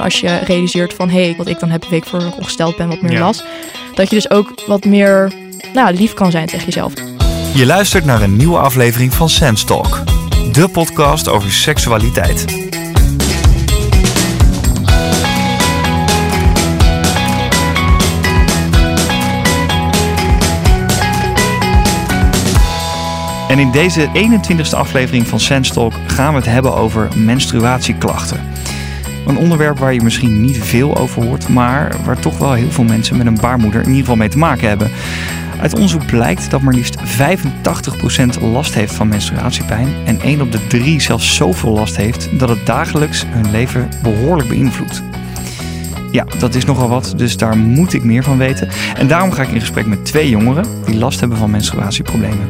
Als je realiseert van hé, hey, wat ik dan heb de week voor ongesteld ben, wat meer Ja. last. Dat je dus ook wat meer nou, lief kan zijn tegen jezelf. Je luistert naar een nieuwe aflevering van Sense Talk, de podcast over seksualiteit. En in deze 21ste aflevering van Sense Talk gaan we het hebben over menstruatieklachten. Een onderwerp waar je misschien niet veel over hoort, maar waar toch wel heel veel mensen met een baarmoeder in ieder geval mee te maken hebben. Uit onderzoek blijkt dat maar liefst 85% last heeft van menstruatiepijn en 1 op de 3 zelfs zoveel last heeft dat het dagelijks hun leven behoorlijk beïnvloedt. Ja, dat is nogal wat, dus daar moet ik meer van weten. En daarom ga ik in gesprek met twee jongeren die last hebben van menstruatieproblemen.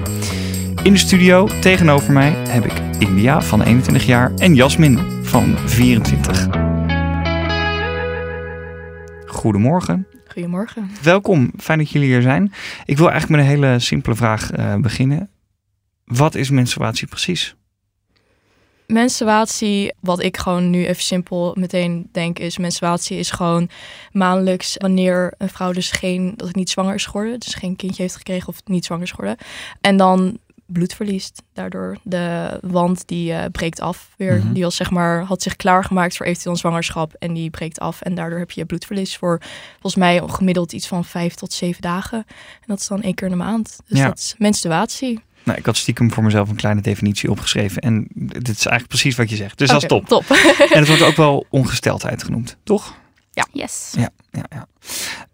In de studio tegenover mij heb ik India van 21 jaar en Jasmin van 24. Goedemorgen. Goedemorgen. Welkom, fijn dat jullie hier zijn. Ik wil eigenlijk met een hele simpele vraag eh, beginnen. Wat is menstruatie precies? Menstruatie, wat ik gewoon nu even simpel meteen denk, is menstruatie is gewoon maandelijks wanneer een vrouw dus geen, dat het niet zwanger is geworden, dus geen kindje heeft gekregen of niet zwanger is geworden. En dan bloed verliest. Daardoor de wand die eh, breekt af weer. Mhm. Die was zeg maar, had zich klaargemaakt voor eventueel een zwangerschap en die breekt af. En daardoor heb je bloedverlies voor volgens mij gemiddeld iets van vijf tot zeven dagen. En dat is dan één keer in de maand. Dus Ja. dat is menstruatie. Nou, ik had stiekem voor mezelf een kleine definitie opgeschreven. En dit is eigenlijk precies wat je zegt. Dus dat is top. top. En het wordt ook wel ongesteldheid genoemd, toch? Yes. Ja, ja, ja.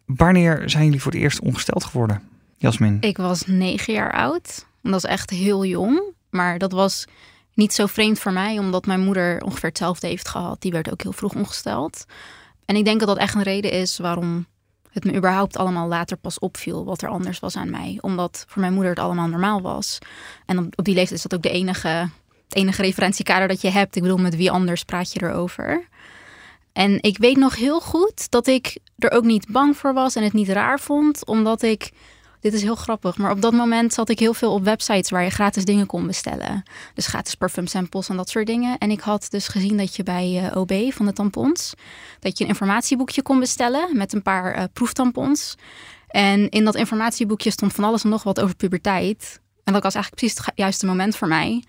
Wanneer zijn jullie voor het eerst ongesteld geworden? Jasmin? Ik was negen jaar oud. En dat is echt heel jong. Maar dat was niet zo vreemd voor mij, omdat mijn moeder ongeveer hetzelfde heeft gehad. Die werd ook heel vroeg ongesteld. En ik denk dat dat echt een reden is waarom het me überhaupt allemaal later pas opviel wat er anders was aan mij. Omdat voor mijn moeder het allemaal normaal was. En op, die leeftijd is dat ook de enige, het enige referentiekader dat je hebt. Ik bedoel, met wie anders praat je erover? En ik weet nog heel goed dat ik er ook niet bang voor was en het niet raar vond, omdat ik. Dit is heel grappig, maar op dat moment zat ik heel veel op websites waar je gratis dingen kon bestellen. Dus gratis parfum samples en dat soort dingen. En ik had dus gezien dat je bij eh, OB van de tampons, dat je een informatieboekje kon bestellen met een paar eh, proeftampons. En in dat informatieboekje stond van alles en nog wat over puberteit. En dat was eigenlijk precies het juiste moment voor mij.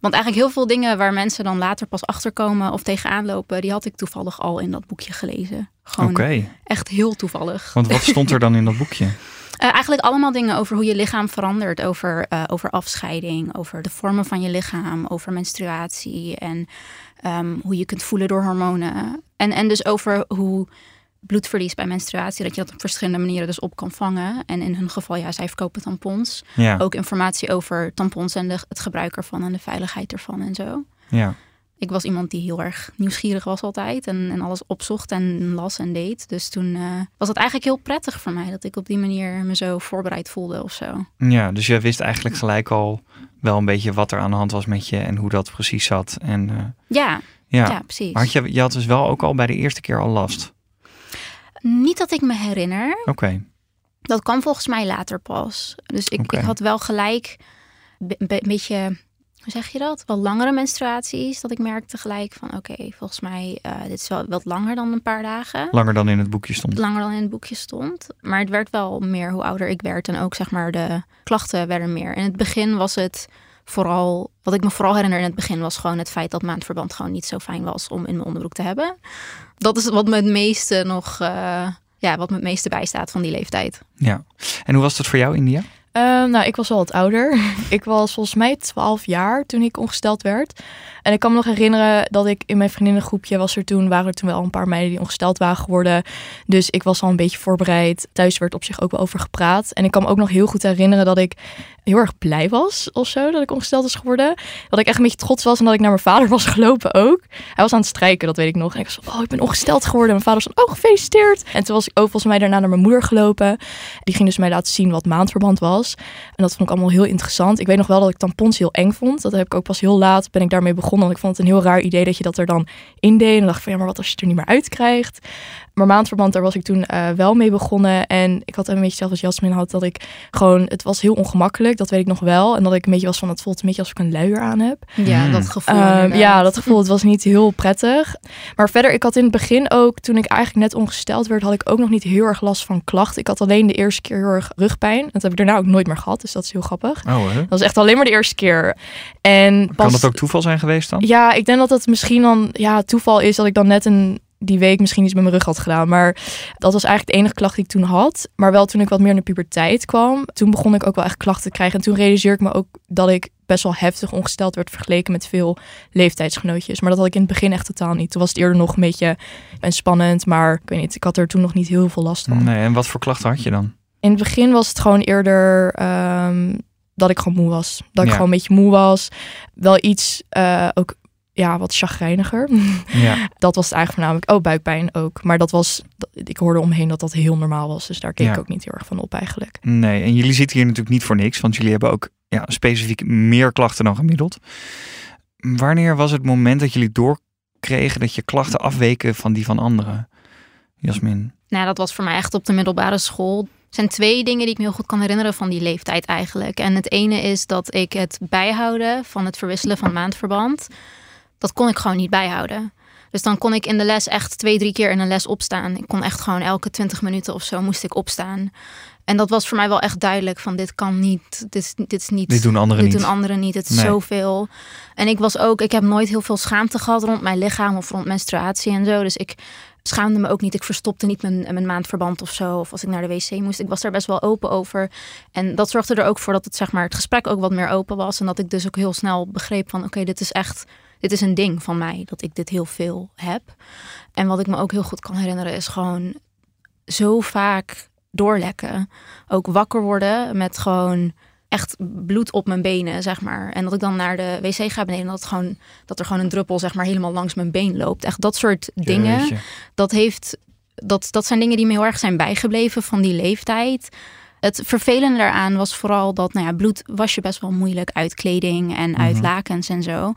Want eigenlijk heel veel dingen waar mensen dan later pas achterkomen of tegenaan lopen, die had ik toevallig al in dat boekje gelezen. Gewoon echt heel toevallig. want wat stond er dan in dat boekje? Eh, eigenlijk allemaal dingen over hoe je lichaam verandert. Over, eh, over afscheiding, over de vormen van je lichaam, over menstruatie en ehm, hoe je kunt voelen door hormonen. En, en dus over hoe bloedverlies bij menstruatie, dat je dat op verschillende manieren dus op kan vangen. En in hun geval, ja, zij verkopen tampons. Ja, Ook informatie over tampons en de, het gebruik ervan en de veiligheid ervan en zo. ja. Ik was iemand die heel erg nieuwsgierig was altijd en, en alles opzocht en las en deed. Dus toen eh, was het eigenlijk heel prettig voor mij dat ik op die manier me zo voorbereid voelde of zo. ja, dus je wist eigenlijk gelijk al wel een beetje wat er aan de hand was met je en hoe dat precies zat. En, eh, Ja, ja. ja, precies. Maar had je, je had dus wel ook al bij de eerste keer al last. Niet dat ik me herinner. Oké, Dat kwam volgens mij later pas. Dus ik, ik had wel gelijk be- een beetje, hoe zeg je dat? Wel langere menstruaties. Dat ik merkte gelijk van oké, volgens mij uh, dit is wel wat langer dan een paar dagen. langer dan in het boekje stond. langer dan in het boekje stond. Maar het werd wel meer hoe ouder ik werd. En ook zeg maar de klachten werden meer. In het begin was het vooral... Wat ik me vooral herinner in het begin was gewoon het feit dat maandverband gewoon niet zo fijn was om in mijn onderbroek te hebben. Dat is wat me het meeste nog... eh, ja, wat me het meeste bijstaat van die leeftijd. Ja. En hoe was dat voor jou, India? Eh, nou, ik was wel wat ouder. ik was volgens mij 12 jaar toen ik ongesteld werd. En ik kan me nog herinneren dat ik in mijn vriendinnengroepje was er toen, waren er toen wel een paar meiden die ongesteld waren geworden. Dus ik was al een beetje voorbereid. Thuis werd op zich ook wel over gepraat. En ik kan me ook nog heel goed herinneren dat ik heel erg blij was of zo dat ik ongesteld was geworden. Dat ik echt een beetje trots was en dat ik naar mijn vader was gelopen ook. Hij was aan het strijken, dat weet ik nog. En ik was oh, ik ben ongesteld geworden. En mijn vader was van, oh, gefeliciteerd. En toen was ik ook volgens mij daarna naar mijn moeder gelopen. Die ging dus mij laten zien wat maandverband was. En dat vond ik allemaal heel interessant. Ik weet nog wel dat ik tampons heel eng vond. Dat heb ik ook pas heel laat ben ik daarmee begonnen. Want ik vond het een heel raar idee dat je dat er dan in deed. En dacht van ja, maar wat als je het er niet meer uitkrijgt? Maar maandverband, daar was ik toen uh, wel mee begonnen. En ik had een beetje hetzelfde als Jasmin had. Dat ik gewoon, het was heel ongemakkelijk. Dat weet ik nog wel. En dat ik een beetje was van, het voelt een beetje alsof ik een luier aan heb. Ja, dat gevoel. Um, ja, dat gevoel. Het was niet heel prettig. Maar verder, ik had in het begin ook, toen ik eigenlijk net ongesteld werd, had ik ook nog niet heel erg last van klachten. Ik had alleen de eerste keer heel erg rugpijn. Dat heb ik daarna ook nooit meer gehad. Dus dat is heel grappig. Oh, hè? Dat was echt alleen maar de eerste keer. En pas, kan dat ook toeval zijn geweest dan? Ja, ik denk dat het misschien dan ja, toeval is dat ik dan net een die week misschien iets met mijn rug had gedaan. Maar dat was eigenlijk de enige klacht die ik toen had. Maar wel toen ik wat meer in de puberteit kwam, toen begon ik ook wel echt klachten te krijgen. En toen realiseerde ik me ook dat ik best wel heftig ongesteld werd vergeleken met veel leeftijdsgenootjes. Maar dat had ik in het begin echt totaal niet. Toen was het eerder nog een beetje spannend, maar ik weet niet, ik had er toen nog niet heel veel last van. Nee, en wat voor klachten had je dan? In het begin was het gewoon eerder um, dat ik gewoon moe was. Dat ik Ja. gewoon een beetje moe was. Wel iets uh, ook ja, wat chagrijniger. Ja. dat was het eigenlijk voornamelijk. Oh, buikpijn ook. Maar dat was, ik hoorde omheen dat dat heel normaal was. Dus daar keek Ja. ik ook niet heel erg van op eigenlijk. Nee, en jullie zitten hier natuurlijk niet voor niks, want jullie hebben ook ja, specifiek meer klachten dan gemiddeld. Wanneer was het moment dat jullie doorkregen dat je klachten afweken van die van anderen? Jasmin. Nou, dat was voor mij echt op de middelbare school. Er zijn twee dingen die ik me heel goed kan herinneren van die leeftijd eigenlijk. En het ene is dat ik het bijhouden van het verwisselen van maandverband, dat kon ik gewoon niet bijhouden. Dus dan kon ik in de les echt twee, drie keer in een les opstaan. Ik kon echt gewoon elke twintig minuten of zo moest ik opstaan. En dat was voor mij wel echt duidelijk van dit kan niet, dit, is- dit is niet... Dit doen anderen dit niet. doen anderen niet. Het is Nee. zoveel. En ik was ook, ik heb nooit heel veel schaamte gehad rond mijn lichaam of rond menstruatie en zo. Dus ik schaamde me ook niet. Ik verstopte niet mijn, mijn maandverband of zo. Of als ik naar de wc moest. Ik was daar best wel open over. En dat zorgde er ook voor dat het, zeg maar, het gesprek ook wat meer open was. En dat ik dus ook heel snel begreep van oké, dit is echt, dit is een ding van mij. Dat ik dit heel veel heb. En wat ik me ook heel goed kan herinneren is gewoon zo vaak doorlekken. Ook wakker worden met gewoon echt bloed op mijn benen, zeg maar. En dat ik dan naar de wc ga beneden en dat, gewoon, dat er gewoon een druppel, zeg maar, helemaal langs mijn been loopt. Echt dat soort dingen Jeetje. dat, heeft, dat, dat zijn dingen die me heel erg zijn bijgebleven van die leeftijd. Het vervelende daaraan was vooral dat, nou ja, bloed was je best wel moeilijk uit kleding en uit Mhm. lakens en zo.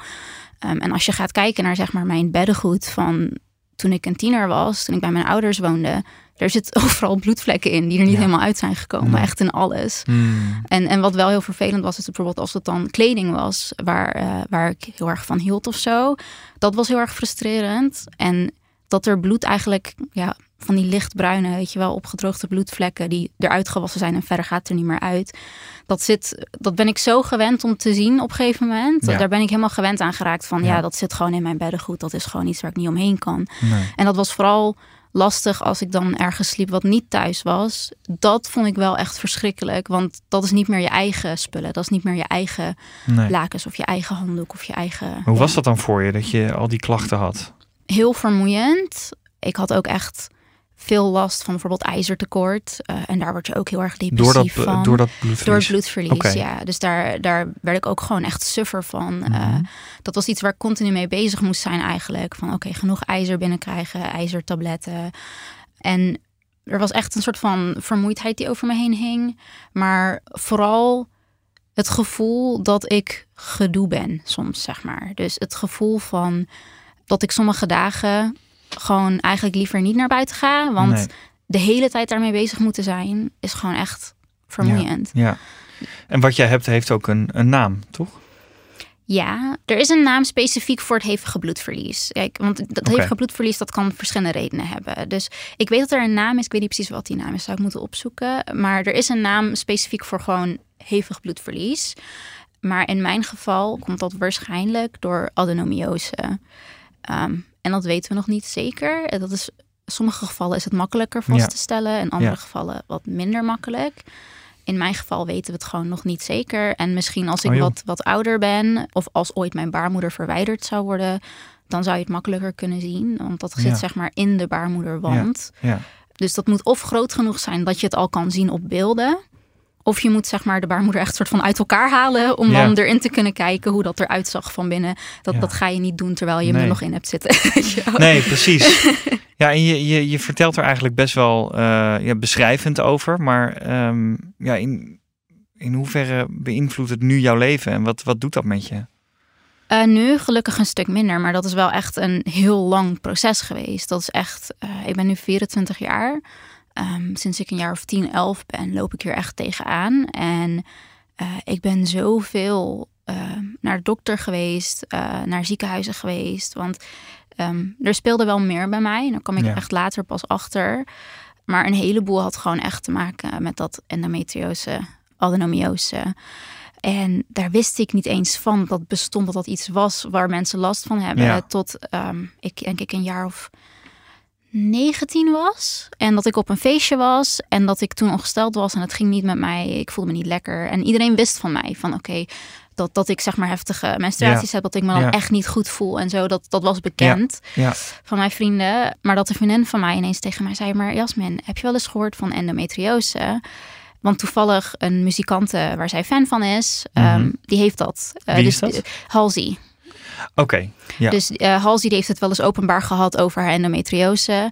Ehm, en als je gaat kijken naar, zeg maar, mijn beddengoed van toen ik een tiener was, toen ik bij mijn ouders woonde, er zit overal bloedvlekken in die er niet Ja. helemaal uit zijn gekomen. Echt in alles. Hmm. En, en wat wel heel vervelend was, is bijvoorbeeld als het dan kleding was waar, eh, waar ik heel erg van hield of zo. Dat was heel erg frustrerend. En dat er bloed eigenlijk, ja, van die lichtbruine, weet je wel, opgedroogde bloedvlekken die eruit gewassen zijn en verder gaat het er niet meer uit. Dat, zit, dat ben ik zo gewend om te zien op een gegeven moment. Ja. Daar ben ik helemaal gewend aan geraakt van, ja. Ja. dat zit gewoon in mijn beddengoed. Dat is gewoon iets waar ik niet omheen kan. Nee. En dat was vooral lastig als ik dan ergens sliep wat niet thuis was. Dat vond ik wel echt verschrikkelijk. Want dat is niet meer je eigen spullen. Dat is niet meer je eigen Nee. lakens of je eigen handdoek of je eigen... Hoe ja. was dat dan voor je, dat je al die klachten had? Heel vermoeiend. Ik had ook echt veel last van bijvoorbeeld ijzertekort. Eh, en daar word je ook heel erg Door depressief dat, van. door dat bloedverlies? Door het bloedverlies, ja. Dus daar, daar werd ik ook gewoon echt suffer van. Eh, Mhm. dat was iets waar ik continu mee bezig moest zijn eigenlijk. Van oké, genoeg ijzer binnenkrijgen, ijzertabletten. En er was echt een soort van vermoeidheid die over me heen hing. Maar vooral het gevoel dat ik gedoe ben soms, zeg maar. Dus het gevoel van dat ik sommige dagen gewoon eigenlijk liever niet naar buiten ga. Want Nee. de hele tijd daarmee bezig moeten zijn is gewoon echt vermoeiend. Ja. En wat jij hebt, heeft ook een, een naam, toch? Ja, er is een naam specifiek voor het hevige bloedverlies. Kijk, want dat hevige bloedverlies dat kan verschillende redenen hebben. Dus ik weet dat er een naam is. Ik weet niet precies wat die naam is. Zou ik moeten opzoeken. Maar er is een naam specifiek voor gewoon hevig bloedverlies. Maar in mijn geval komt dat waarschijnlijk door adenomiose. Ehm, en dat weten we nog niet zeker. En Dat is, in sommige gevallen is het makkelijker vast Ja. te stellen. In andere Ja. gevallen wat minder makkelijk. In mijn geval weten we het gewoon nog niet zeker. En misschien als ik Oh, joh. wat, wat ouder ben, of als ooit mijn baarmoeder verwijderd zou worden, dan zou je het makkelijker kunnen zien. Want dat zit Ja. zeg maar in de baarmoederwand. Ja. Dus dat moet of groot genoeg zijn dat je het al kan zien op beelden. Of je moet zeg maar de baarmoeder echt soort van uit elkaar halen om Ja. dan erin te kunnen kijken hoe dat eruit zag van binnen. Dat, Ja. dat ga je niet doen terwijl je hem Nee. er nog in hebt zitten. Nee, precies. Ja, en je, je, je vertelt er eigenlijk best wel eh, ja, beschrijvend over. Maar ehm, ja, in, in hoeverre beïnvloedt het nu jouw leven en wat, wat doet dat met je? Uh, nu gelukkig een stuk minder, maar dat is wel echt een heel lang proces geweest. Dat is echt, uh, ik ben nu 24 jaar. Um, sinds ik een jaar of 10, 11 ben, loop ik hier echt tegenaan. En uh, ik ben zoveel naar de dokter geweest, naar ziekenhuizen geweest. Want um, er speelde wel meer bij mij. Daar kwam ik ja. echt later pas achter. Maar een heleboel had gewoon echt te maken met dat endometriose, adenomiose. En daar wist ik niet eens van dat bestond, dat dat iets was waar mensen last van hebben. Ja. Tot um, ik denk ik een jaar of 19 was. En dat ik op een feestje was. En dat ik toen ongesteld was. En het ging niet met mij. Ik voelde me niet lekker. En iedereen wist van mij. Van oké, okay, dat, dat ik zeg maar heftige menstruaties Ja. heb. Dat ik me dan Ja. echt niet goed voel. En zo. Dat, dat was bekend Ja, van mijn vrienden. Maar dat de vriendin van mij ineens tegen mij zei... Maar Jasmin, heb je wel eens gehoord van endometriose? Want toevallig een muzikante waar zij fan van is... ehm, die heeft dat. Eh, Wie dus, is dat? Halsey. Oké. Ja. Dus eh Halsey heeft het wel eens openbaar gehad over haar endometriose.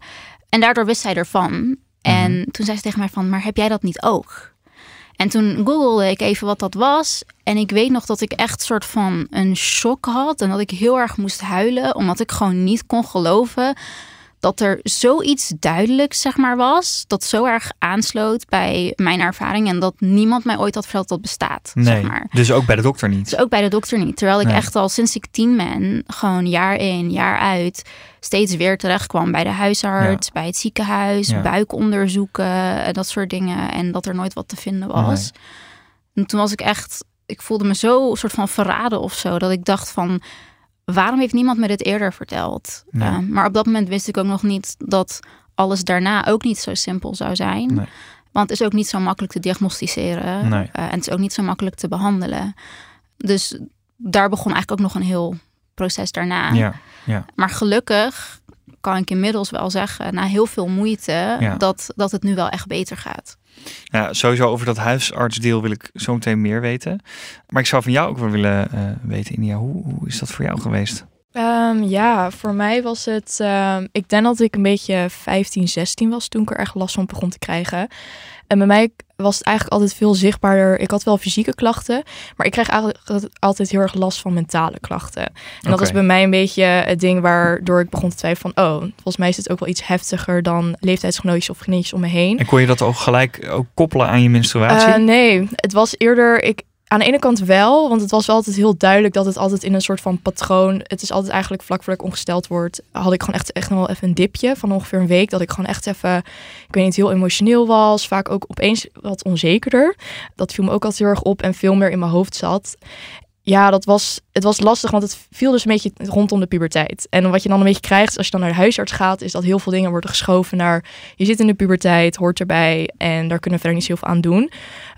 En daardoor wist zij ervan. En Mhm. toen zei ze tegen mij van, maar heb jij dat niet ook? En toen googelde ik even wat dat was. En ik weet nog dat ik echt soort van een shock had. En dat ik heel erg moest huilen. Omdat ik gewoon niet kon geloven dat er zoiets duidelijks zeg maar was. Dat zo erg aansloot bij mijn ervaring. En dat niemand mij ooit had verteld dat bestaat. nee, Zeg maar. dus ook bij de dokter niet. Dus ook bij de dokter niet. Terwijl ik Nee. echt al sinds ik tien ben, gewoon jaar in, jaar uit, steeds weer terecht kwam bij de huisarts, bij het ziekenhuis, Ja. buikonderzoeken, en dat soort dingen. En dat er nooit wat te vinden was. En toen was ik echt, ik voelde me zo soort van verraden of zo, dat ik dacht van, waarom heeft niemand me dit eerder verteld? Nee. Uh, maar op dat moment wist ik ook nog niet dat alles daarna ook niet zo simpel zou zijn. Nee. Want het is ook niet zo makkelijk te diagnosticeren. Nee. Uh, en het is ook niet zo makkelijk te behandelen. Dus daar begon eigenlijk ook nog een heel proces daarna. Ja, ja. Maar gelukkig kan ik inmiddels wel zeggen, na heel veel moeite, Ja. dat, dat het nu wel echt beter gaat. Ja, sowieso over dat huisartsdeel wil ik zo meteen meer weten. Maar ik zou van jou ook wel willen eh, weten, India. Hoe, hoe is dat voor jou geweest? Ehm, ja, voor mij was het. ehm, ik denk dat ik een beetje 15, 16 was toen ik er echt last van begon te krijgen. En bij mij was het eigenlijk altijd veel zichtbaarder. Ik had wel fysieke klachten, maar ik kreeg eigenlijk altijd heel erg last van mentale klachten. En dat Oké. was bij mij een beetje het ding waardoor ik begon te twijfelen van, oh, volgens mij is het ook wel iets heftiger dan leeftijdsgenootjes of vriendjes om me heen. En kon je dat ook gelijk ook koppelen aan je menstruatie? Eh, nee, het was eerder. Ik, aan de ene kant wel, want het was wel altijd heel duidelijk dat het altijd in een soort van patroon. Het is altijd eigenlijk vlak voordat ik ongesteld word, had ik gewoon echt, echt nog wel even een dipje van ongeveer een week. Dat ik gewoon echt even, ik weet niet, heel emotioneel was. Vaak ook opeens wat onzekerder. Dat viel me ook altijd heel erg op en veel meer in mijn hoofd zat. Ja, dat was, het was lastig, want het viel dus een beetje rondom de puberteit. En wat je dan een beetje krijgt, als je dan naar de huisarts gaat, is dat heel veel dingen worden geschoven naar, je zit in de puberteit, hoort erbij en daar kunnen we verder niet zo heel veel aan doen.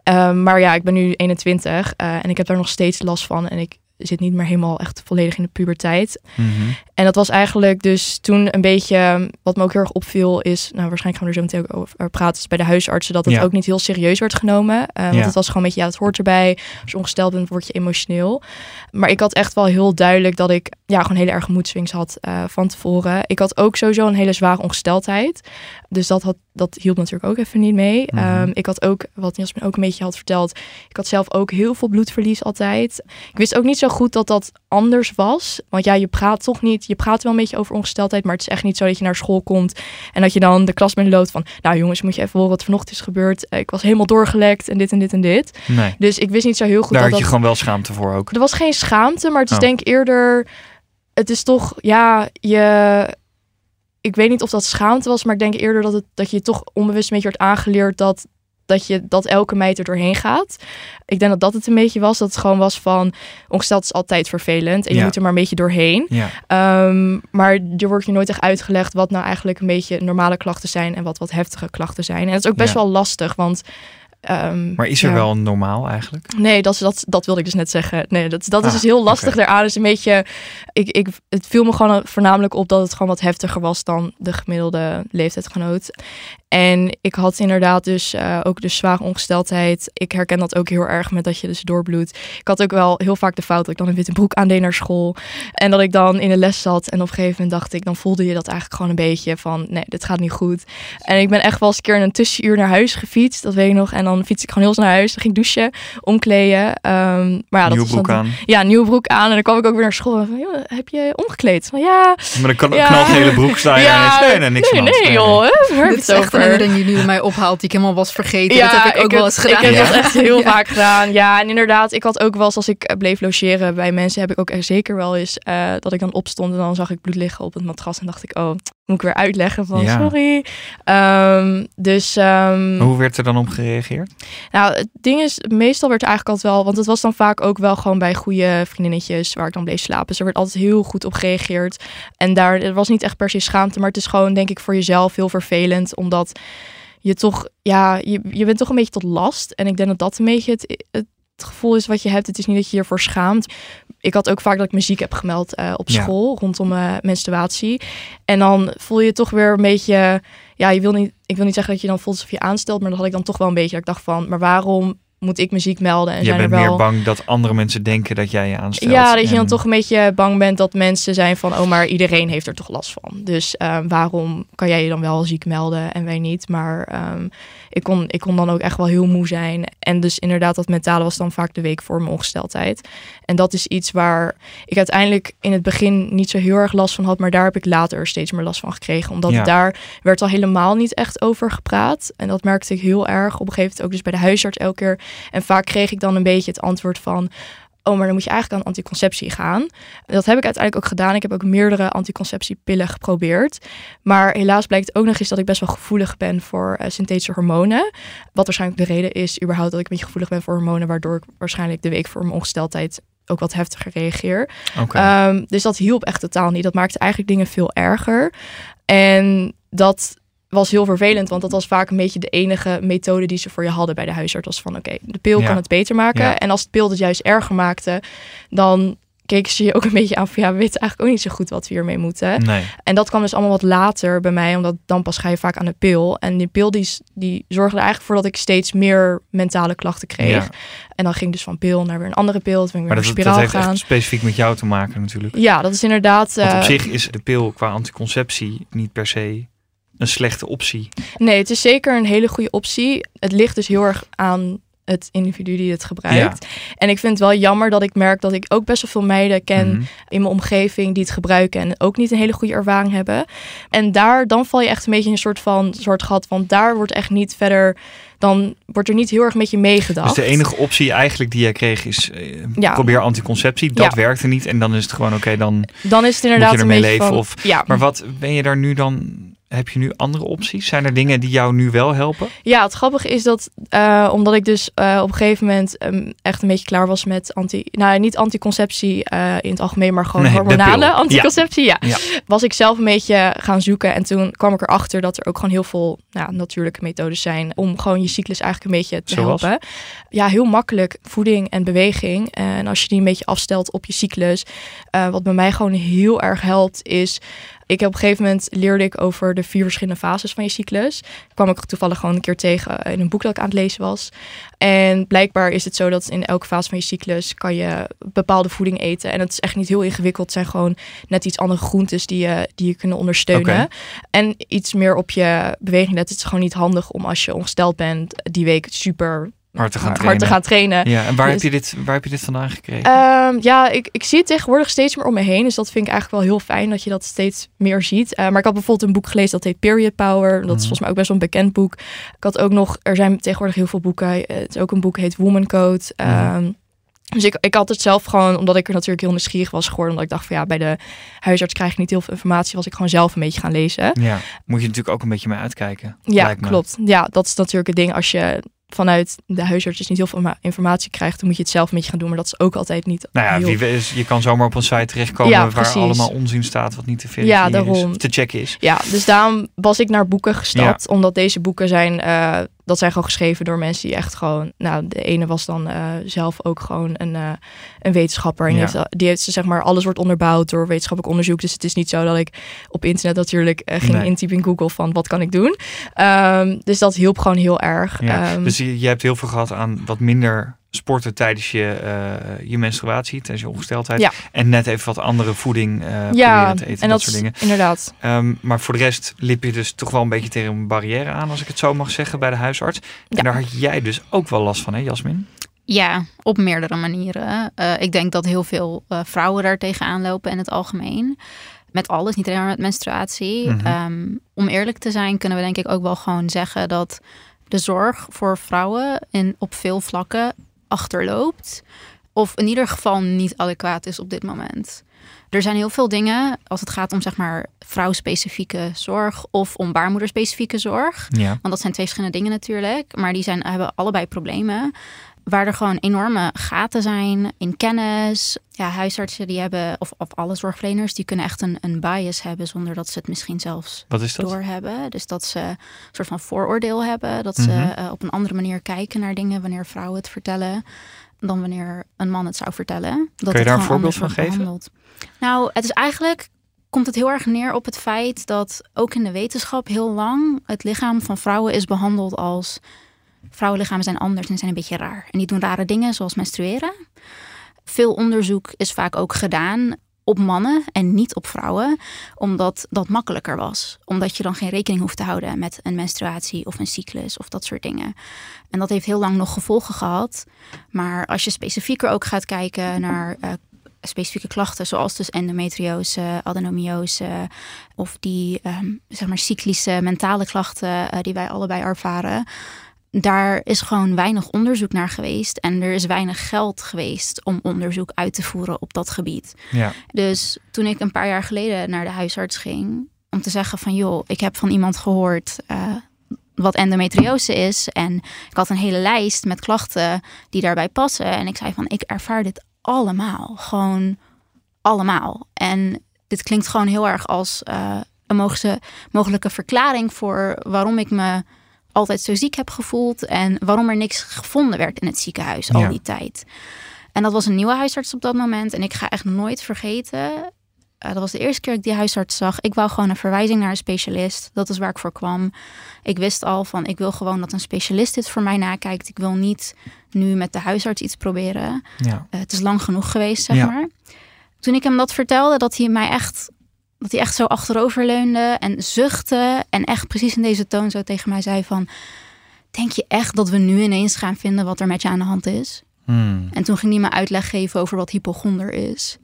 Um, maar ja, ik ben nu 21 uh, en ik heb daar nog steeds last van. En ik zit niet meer helemaal echt volledig in de puberteit. Mm -hmm. En dat was eigenlijk dus toen een beetje, wat me ook heel erg opviel, is, nou waarschijnlijk gaan we er zo meteen ook over praten, is bij de huisartsen dat het Ja. ook niet heel serieus werd genomen. Uh, want Ja. het was gewoon een beetje, ja, het hoort erbij. Als je ongesteld bent, word je emotioneel. Maar ik had echt wel heel duidelijk dat ik ja, gewoon hele erge moedswings had uh, van tevoren. Ik had ook sowieso een hele zware ongesteldheid. Dus dat, had, dat hielp natuurlijk ook even niet mee. Mhm. Um, ik had ook, wat Jasmin ook een beetje had verteld, ik had zelf ook heel veel bloedverlies altijd. Ik wist ook niet zo goed dat dat anders was. Want ja, je praat toch niet, je praat wel een beetje over ongesteldheid, maar het is echt niet zo dat je naar school komt en dat je dan de klas binnenloopt van, nou jongens, moet je even horen wat vanochtend is gebeurd. Uh, Ik was helemaal doorgelekt en dit en dit en dit. Nee. Dus ik wist niet zo heel goed Daar dat had je dat... gewoon wel schaamte voor ook. Er was geen schaamte, maar het is Oh. denk ik eerder, het is toch, ja, je... Ik weet niet of dat schaamte was, maar ik denk eerder dat, het, dat je toch onbewust een beetje wordt aangeleerd dat, dat, je, dat elke meid er doorheen gaat. Ik denk dat dat het een beetje was. Dat het gewoon was van, ongesteld is altijd vervelend en je moet er maar een beetje doorheen. Ja. Um, maar er wordt je nooit echt uitgelegd wat nou eigenlijk een beetje normale klachten zijn en wat wat heftige klachten zijn. En dat is ook best Ja. wel lastig, want... um, Maar is er ja. wel normaal eigenlijk? Nee, dat, dat, dat wilde ik dus net zeggen. Nee, dat, dat is Ah, dus heel lastig daaraan. is een beetje, ik, ik, het viel me gewoon voornamelijk op dat het gewoon wat heftiger was dan de gemiddelde leeftijdgenoot. En ik had inderdaad dus uh, ook de zware ongesteldheid. Ik herken dat ook heel erg met dat je dus doorbloedt. Ik had ook wel heel vaak de fout dat ik dan een witte broek aandeed naar school. En dat ik dan in de les zat. En op een gegeven moment dacht ik, dan voelde je dat eigenlijk gewoon een beetje van, nee, dit gaat niet goed. En ik ben echt wel eens een keer in een tussenuur naar huis gefietst. Dat weet ik nog. En dan fiets ik gewoon heel snel naar huis. Dan ging ik douchen, omkleden. Ehm, maar ja, dat Nieuwe was broek dan- aan. Ja, een nieuwe broek aan. En dan kwam ik ook weer naar school. En van, "Joh, heb je omgekleed? Van, ja, Met een kan- Ja. knalgele broek sta je ja, daar. Nee, nee, niks nee, joh. hè, Dit je is het echt een over? herinnering die nu mij ophaalt, die ik helemaal was vergeten. dat heb ik ook wel eens gedaan. Ik heb Ja. dat echt heel Ja. vaak gedaan. Ja, en inderdaad, ik had ook wel eens als ik eh, bleef logeren bij mensen, heb ik ook echt zeker wel eens eh, dat ik dan opstond en dan zag ik bloed liggen op het matras en dacht ik, oh, moet ik weer uitleggen van Ja. sorry. Ehm, dus ehm, Hoe werd er dan op gereageerd? nou, het ding is, meestal werd er eigenlijk altijd wel, want het was dan vaak ook wel gewoon bij goede vriendinnetjes waar ik dan bleef slapen. Dus er werd altijd heel goed op gereageerd. En daar er was niet echt per se schaamte, maar het is gewoon, denk ik, voor jezelf heel vervelend, omdat je toch, ja, je, je bent toch een beetje tot last. En ik denk dat dat een beetje het, het gevoel is wat je hebt. Het is niet dat je je ervoor schaamt. Ik had ook vaak dat ik muziek heb gemeld eh, op Ja. school rondom mijn menstruatie. En dan voel je toch weer een beetje, ja, je wil niet, ik wil niet zeggen dat je dan voelt alsof je aanstelt, maar dat had ik dan toch wel een beetje. Dat ik dacht van, maar waarom moet ik muziek melden? En Je zijn bent er wel... meer bang dat andere mensen denken dat jij je aanstelt. Ja, dat je dan toch een beetje bang bent dat mensen zijn van, oh, maar iedereen heeft er toch last van. Dus eh, waarom kan jij je dan wel ziek melden en wij niet? Maar ehm, ik, kon, ik kon dan ook echt wel heel moe zijn. En dus inderdaad, dat mentale was dan vaak de week voor mijn ongesteldheid. En dat is iets waar ik uiteindelijk in het begin niet zo heel erg last van had, maar daar heb ik later steeds meer last van gekregen. Omdat Ja. daar werd al helemaal niet echt over gepraat. En dat merkte ik heel erg. Op een gegeven moment ook dus bij de huisarts elke keer. En vaak kreeg ik dan een beetje het antwoord van... Oh, maar dan moet je eigenlijk aan anticonceptie gaan. Dat heb ik uiteindelijk ook gedaan. Ik heb ook meerdere anticonceptiepillen geprobeerd. Maar helaas blijkt ook nog eens dat ik best wel gevoelig ben voor eh, synthetische hormonen. Wat waarschijnlijk de reden is überhaupt dat ik een beetje gevoelig ben voor hormonen. Waardoor ik waarschijnlijk de week voor mijn ongesteldheid ook wat heftiger reageer. Ehm, dus dat hielp echt totaal niet. Dat maakte eigenlijk dingen veel erger. En dat was heel vervelend, want dat was vaak een beetje de enige methode die ze voor je hadden bij de huisarts. Was van oké, de pil Ja. kan het beter maken. Ja. En als het pil het juist erger maakte, dan keken ze je ook een beetje aan van ja, we weten eigenlijk ook niet zo goed wat we hiermee moeten. nee. En dat kwam dus allemaal wat later bij mij, omdat dan pas ga je vaak aan de pil. En die pil die, die zorgde er eigenlijk voor dat ik steeds meer mentale klachten kreeg. Ja. En dan ging ik dus van pil naar weer een andere pil. Toen ik Maar weer dat, naar dat spiraal heeft gaan. echt specifiek met jou te maken natuurlijk. Ja, dat is inderdaad. Want op eh, zich is de pil qua anticonceptie niet per se een slechte optie. Nee, het is zeker een hele goede optie. Het ligt dus heel erg aan het individu die het gebruikt. En ik vind het wel jammer dat ik merk dat ik ook best wel veel meiden ken Mhm. in mijn omgeving die het gebruiken en ook niet een hele goede ervaring hebben. En daar dan val je echt een beetje in een soort van soort gat, want daar wordt echt niet verder, dan wordt er niet heel erg met je meegedacht. Dus de enige optie eigenlijk die jij kreeg is eh, Ja. probeer anticonceptie. Dat Ja. werkte niet en dan is het gewoon oké, dan... dan is het inderdaad Moet je ermee een leven van, of- ja, Maar wat ben je daar nu dan... Heb je nu andere opties? Zijn er dingen die jou nu wel helpen? Ja, het grappige is dat eh, omdat ik dus eh, op een gegeven moment ehm, echt een beetje klaar was met anti, nou niet anticonceptie eh, in het algemeen, maar gewoon Nee, hormonale anticonceptie. Ja. Ja. was ik zelf een beetje gaan zoeken en toen kwam ik erachter dat er ook gewoon heel veel nou, natuurlijke methodes zijn om gewoon je cyclus eigenlijk een beetje te Zoals? helpen. Ja, heel makkelijk voeding en beweging. En als je die een beetje afstelt op je cyclus, wat bij mij gewoon heel erg helpt is ik heb op een gegeven moment leerde ik over de vier verschillende fases van je cyclus. Kwam ik toevallig gewoon een keer tegen in een boek dat ik aan het lezen was. En blijkbaar is het zo dat in elke fase van je cyclus kan je bepaalde voeding eten. En het is echt niet heel ingewikkeld. Het zijn gewoon net iets andere groentes die je, die je kunnen ondersteunen. En iets meer op je beweging letten. Het is gewoon niet handig om als je ongesteld bent die week super Hard te gaan hard trainen. te gaan trainen. Ja, en waar, Dus- heb je dit, waar heb je dit vandaan gekregen? Ehm, ja, ik, ik zie het tegenwoordig steeds meer om me heen. Dus dat vind ik eigenlijk wel heel fijn dat je dat steeds meer ziet. Eh, maar ik had bijvoorbeeld een boek gelezen dat heet Period Power. Dat is Mhm. volgens mij ook best wel een bekend boek. Ik had ook nog, er zijn tegenwoordig heel veel boeken. Eh, Het is ook een boek heet Woman Code. Mhm. Ehm, Dus ik, ik had het zelf gewoon, omdat ik er natuurlijk heel nieuwsgierig was geworden. Omdat ik dacht van ja, bij de huisarts krijg ik niet heel veel informatie. Was ik gewoon zelf een beetje gaan lezen. ja, moet je natuurlijk ook een beetje mee uitkijken. Ja, klopt. Ja, dat is natuurlijk het ding. Als je vanuit de huisarts niet heel veel ma- informatie krijgt, dan moet je het zelf een beetje gaan doen. Maar dat is ook altijd niet Nou ja, heel wie weet, je kan zomaar op een site terechtkomen Ja, waar allemaal onzin staat wat niet te Ja, verifiëren is, daarom. te checken is. Ja, dus daarom was ik naar boeken gestapt. Omdat deze boeken zijn, eh, dat zijn gewoon geschreven door mensen die echt gewoon... Nou, de ene was dan eh, zelf ook gewoon een, eh, een wetenschapper. En die, Ja. heeft, die heeft, zeg maar, alles wordt onderbouwd door wetenschappelijk onderzoek. Dus het is niet zo dat ik op internet natuurlijk eh, ging Nee. intypen in Google van wat kan ik doen. Ehm, dus dat hielp gewoon heel erg. Ja. Ehm, dus je, je hebt heel veel gehad aan wat minder sporten tijdens je, eh, je menstruatie, tijdens je ongesteldheid. Ja. En net even wat andere voeding eh ja, proberen te eten, en dat, dat soort dingen. inderdaad. Ehm, maar voor de rest liep je dus toch wel een beetje tegen een barrière aan, als ik het zo mag zeggen, bij de huisarts. Ja. En daar had jij dus ook wel last van, hè Jasmin? Ja, op meerdere manieren. Eh, ik denk dat heel veel eh, vrouwen daar tegenaan lopen in het algemeen. Met alles, niet alleen maar met menstruatie. Mhm. Ehm, om eerlijk te zijn kunnen we denk ik ook wel gewoon zeggen dat de zorg voor vrouwen in, op veel vlakken achterloopt. Of in ieder geval niet adequaat is op dit moment. Er zijn heel veel dingen als het gaat om zeg maar vrouwspecifieke zorg of om baarmoederspecifieke zorg. Ja. Want dat zijn twee verschillende dingen natuurlijk. Maar die zijn, hebben allebei problemen. Waar er gewoon enorme gaten zijn in kennis. Ja, huisartsen die hebben, of, of alle zorgverleners, die kunnen echt een, een bias hebben zonder dat ze het misschien zelfs Wat is dat? doorhebben. Dus dat ze een soort van vooroordeel hebben. Dat ze Mhm. eh, op een andere manier kijken naar dingen wanneer vrouwen het vertellen. Dan wanneer een man het zou vertellen. Dat je het daar een voorbeeld van geven? behandeld. Nou, het is eigenlijk komt het heel erg neer op het feit dat ook in de wetenschap heel lang het lichaam van vrouwen is behandeld als vrouwenlichamen zijn anders en zijn een beetje raar. En die doen rare dingen zoals menstrueren. Veel onderzoek is vaak ook gedaan op mannen en niet op vrouwen, omdat dat makkelijker was. Omdat je dan geen rekening hoeft te houden met een menstruatie of een cyclus of dat soort dingen. En dat heeft heel lang nog gevolgen gehad. Maar als je specifieker ook gaat kijken naar eh, specifieke klachten, zoals dus endometriose, adenomiose of die ehm, zeg maar cyclische mentale klachten eh, die wij allebei ervaren. Daar is gewoon weinig onderzoek naar geweest en er is weinig geld geweest om onderzoek uit te voeren op dat gebied. Ja. Dus toen ik een paar jaar geleden naar de huisarts ging om te zeggen van joh, ik heb van iemand gehoord eh, wat endometriose is en ik had een hele lijst met klachten die daarbij passen en ik zei van ik ervaar dit allemaal, gewoon allemaal. En dit klinkt gewoon heel erg als eh, een mogelijke, mogelijke verklaring voor waarom ik me altijd zo ziek heb gevoeld en waarom er niks gevonden werd in het ziekenhuis al Ja. die tijd. En dat was een nieuwe huisarts op dat moment. En ik ga echt nooit vergeten. eh, dat was de eerste keer dat ik die huisarts zag. Ik wou gewoon een verwijzing naar een specialist. Dat is waar ik voor kwam. Ik wist al van, ik wil gewoon dat een specialist dit voor mij nakijkt. Ik wil niet nu met de huisarts iets proberen. Ja. Eh, het is lang genoeg geweest, zeg Ja. maar. Toen ik hem dat vertelde, dat hij mij echt, dat hij echt zo achterover leunde en zuchtte en echt precies in deze toon zo tegen mij zei van, denk je echt dat we nu ineens gaan vinden wat er met je aan de hand is? Hmm. En toen ging hij me uitleg geven over wat hypochonder is.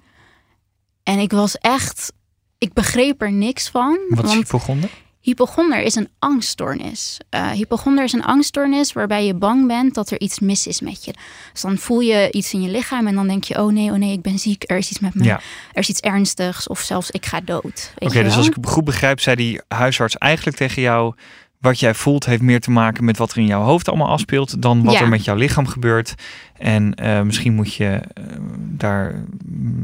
En ik was echt, ik begreep er niks van. Wat is want hypochonder? Hypochonder is een angststoornis. Eh hypochonder is een angststoornis waarbij je bang bent dat er iets mis is met je. Dus dan voel je iets in je lichaam en dan denk je: oh nee, oh nee, ik ben ziek, er is iets met me, Ja. er is iets ernstigs of zelfs ik ga dood. Oké, dus als ik het goed begrijp, zei die huisarts eigenlijk tegen jou... wat jij voelt heeft meer te maken met wat er in jouw hoofd allemaal afspeelt... dan wat Ja. er met jouw lichaam gebeurt. En eh, misschien moet je eh, daar